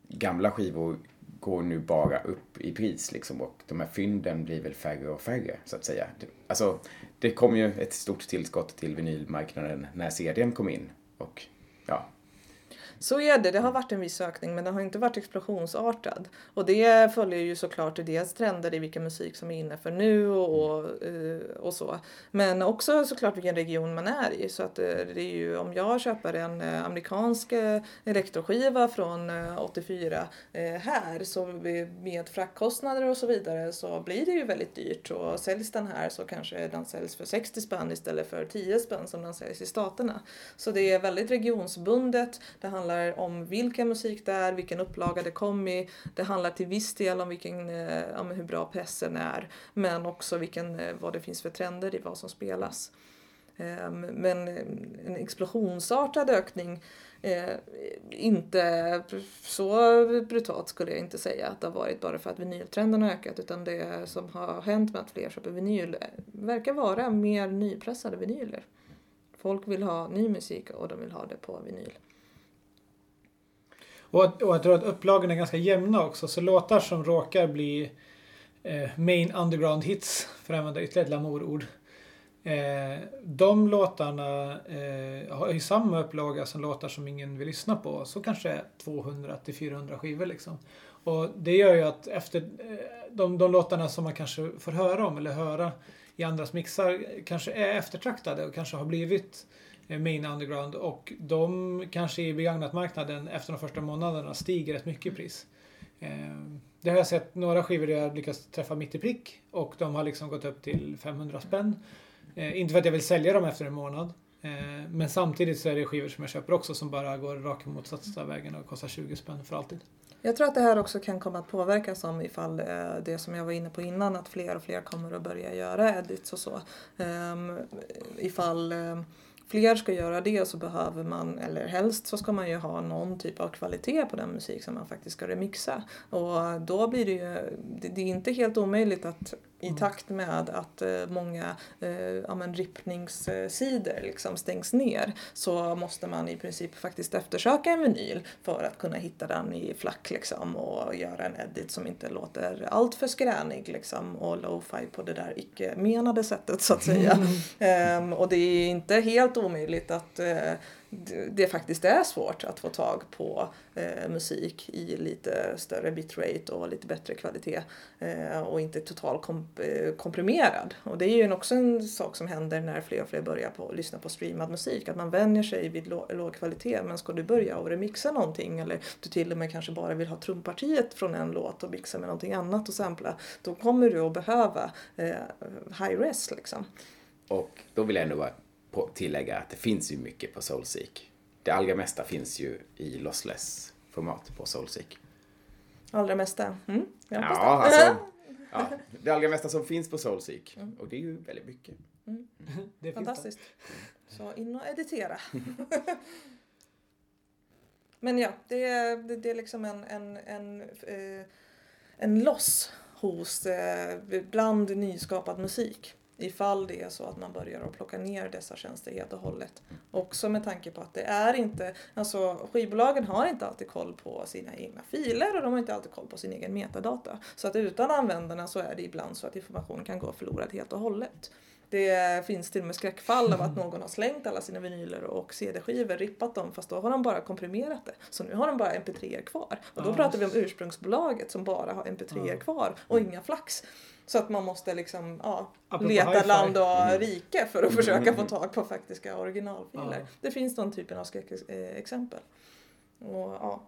gamla skivor går nu bara upp i pris liksom och de här fynden blir väl färre och färre så att säga. Alltså, det kom ju ett stort tillskott till vinylmarknaden när CDn kom in och ja, så är det, det har varit en viss ökning men den har inte varit explosionsartad. Och det följer ju såklart dels trender i vilken musik som är inne för nu och, och, eh, och så. Men också såklart vilken region man är i. Så att eh, det är ju om jag köper en eh, amerikansk elektroskiva från eh, 84 eh, här så med- med fraktkostnader och så vidare så blir det ju väldigt dyrt. Och säljs den här så kanske den säljs för 60 spänn istället för 10 spänn som den säljs i staterna. Så det är väldigt regionsbundet. Det handlar handlar om vilken musik det är, vilken upplaga det kom i. Det handlar till viss del om vilken, eh, om hur bra pressen är. Men också vilken, eh, vad det finns för trender i vad som spelas. Ehm, men eh, en explosionsartad ökning Eh, inte så brutalt skulle jag inte säga att det har varit bara för att vinyltrenden har ökat utan det som har hänt med att fler köper vinyl eh, verkar vara mer nypressade vinyler. Folk vill ha ny musik och de vill ha det på vinyl. Och, att- och jag tror att upplagorna är ganska jämna också. Så låtar som råkar bli eh, main underground hits, för att använda ytterligare ett lamourord. Eh, de låtarna eh, har ju samma upplaga som låtar som ingen vill lyssna på. Så kanske 200 till 400 skivor liksom. Och det gör ju att efter eh, de, de låtarna som man kanske får höra om eller höra i andras mixar kanske är eftertraktade och kanske har blivit Eh, main underground och de kanske i begagnatmarknaden efter de första månaderna stiger rätt mycket i pris. Eh, det har jag sett några skivor där jag lyckats träffa mitt i prick och de har liksom gått upp till 500 spänn. Eh, inte för att jag vill sälja dem efter en månad. Men samtidigt så är det skivor som jag köper också som bara går rakt motsatta vägen och kostar 20 spänn för alltid. Jag tror att det här också kan komma att påverkas om ifall det som jag var inne på innan att fler och fler kommer att börja göra edits och så. Ehm, ifall ehm, fler ska göra det så behöver man, eller helst så ska man ju ha någon typ av kvalitet på den musik som man faktiskt ska remixa. Och då blir det ju, det, det är inte helt omöjligt att i takt med att eh, många eh, ja, men rippningssidor liksom stängs ner så måste man i princip faktiskt eftersöka en vinyl för att kunna hitta den i flack liksom och göra en edit som inte låter allt för skränig liksom och lo-fi på det där icke menade sättet så att säga. Ehm, och det är inte helt omöjligt att eh, det- faktiskt är svårt att få tag på eh, musik i lite större bitrate och lite bättre kvalitet eh, och inte total komp- eh, komprimerad. Och det är ju också en sak som händer när fler och fler börjar på, lyssna på streamad musik, att man vänjer sig vid låg kvalitet. Men ska du börja och remixa någonting eller du till och med kanske bara vill ha trumpartiet från en låt och mixa med någonting annat och sampla, då kommer du att behöva eh, high-res liksom. Och då vill jag ändå bara tillägga att det finns ju mycket på Soulseek. Det allra mesta finns ju i lossless-format på Soulseek. Allra mesta. Mm, jag Ja, det. alltså, ja, det allra mesta som finns på Soulseek. Mm. Och det är ju väldigt mycket. Det finns Fantastiskt. Så in och editera. Men ja, det är, det, det är liksom en, en, en, eh, en loss hos eh, bland nyskapad musik. Ifall det är så att man börjar att plocka ner dessa tjänster helt och hållet. Också med tanke på att det är inte, alltså skivbolagen har inte alltid koll på sina egna filer och de har inte alltid koll på sin egen metadata. Så att utan användarna så är det ibland så att information kan gå förlorad helt och hållet. Det finns till och med skräckfall av att någon har slängt alla sina vinyler och CD-skivor, rippat dem fast då har de bara komprimerat det. Så nu har de bara mp3 kvar. Och då pratar vi om ursprungsbolaget som bara har mp3 Ja. kvar och inga flax. Så att man måste liksom, ja, Apropå leta land och Mm. rike för att försöka få tag på faktiska originalfiler. Ja. Det finns den typen av skräckexempel. Och ja,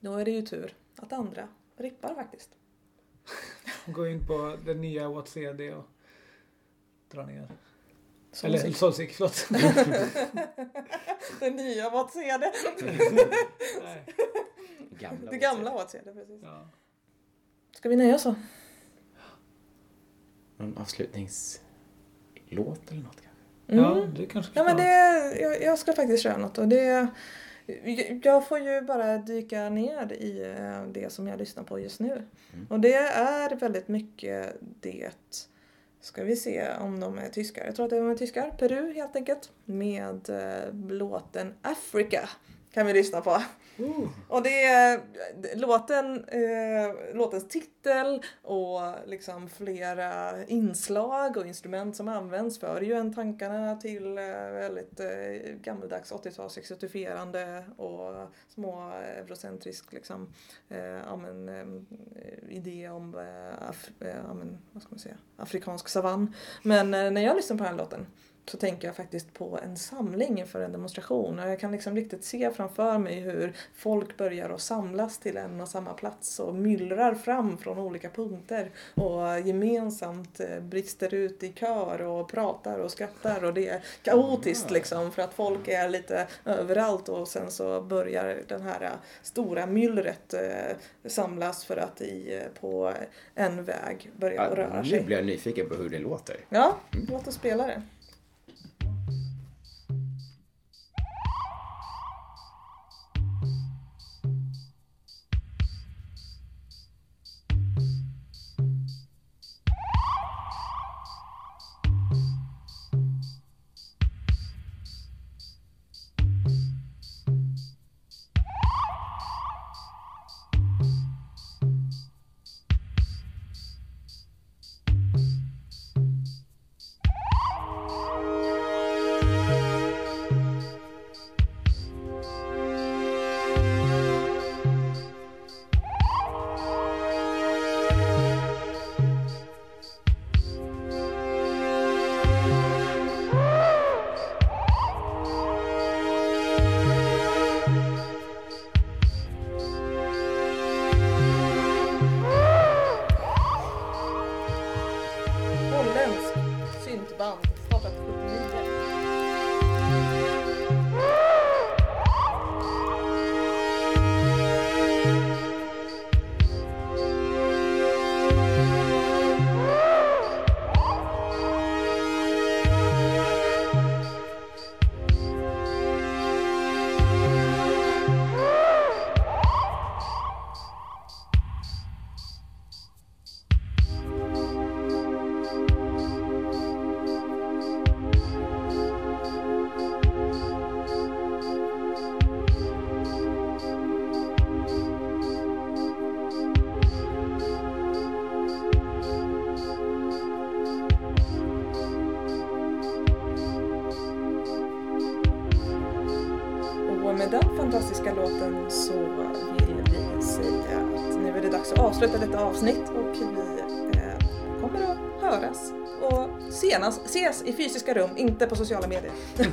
då är det ju tur att andra rippar faktiskt. Gå in på den nya What's CD och dra ner. Eller Solsick. Solsick, förlåt. Den nya. Gamla Det gamla Watsede, precis. Ja. Ska vi nöja oss så? Någon avslutningslåt eller något kanske? ja, det kanske Ja kan men det, jag, jag ska faktiskt köra något och det jag får ju bara dyka ner i eh, det som jag lyssnar på just nu. Och det är väldigt mycket det, ska vi se om de är tyskar, jag tror att de är tyskar, Peru helt enkelt, med eh, låten Africa kan vi lyssna på. Mm. Och det är låten, eh, låtens titel och liksom flera inslag och instrument som används för ju en tankarna till eh, väldigt eh, gammaldags 80-tals exotifierande och små eh, eurocentrisk liksom, eh, ja, men, eh, idé om eh, af, eh, ja, men, vad ska man säga, afrikansk savann. Men eh, när jag lyssnar på den här låten så tänker jag faktiskt på en samling inför en demonstration och jag kan liksom riktigt se framför mig hur folk börjar att samlas till en och samma plats och myllrar fram från olika punkter och gemensamt eh, brister ut i kör och pratar och skrattar och det är kaotiskt liksom för att folk är lite överallt och sen så börjar den här stora myllret eh, samlas för att i, eh, på en väg börja röra nu sig. blir jag nyfiken på hur det låter. Ja, låt oss spela det. 棒，做的。Ses fysiska rum, inte på sociala medier. Mm.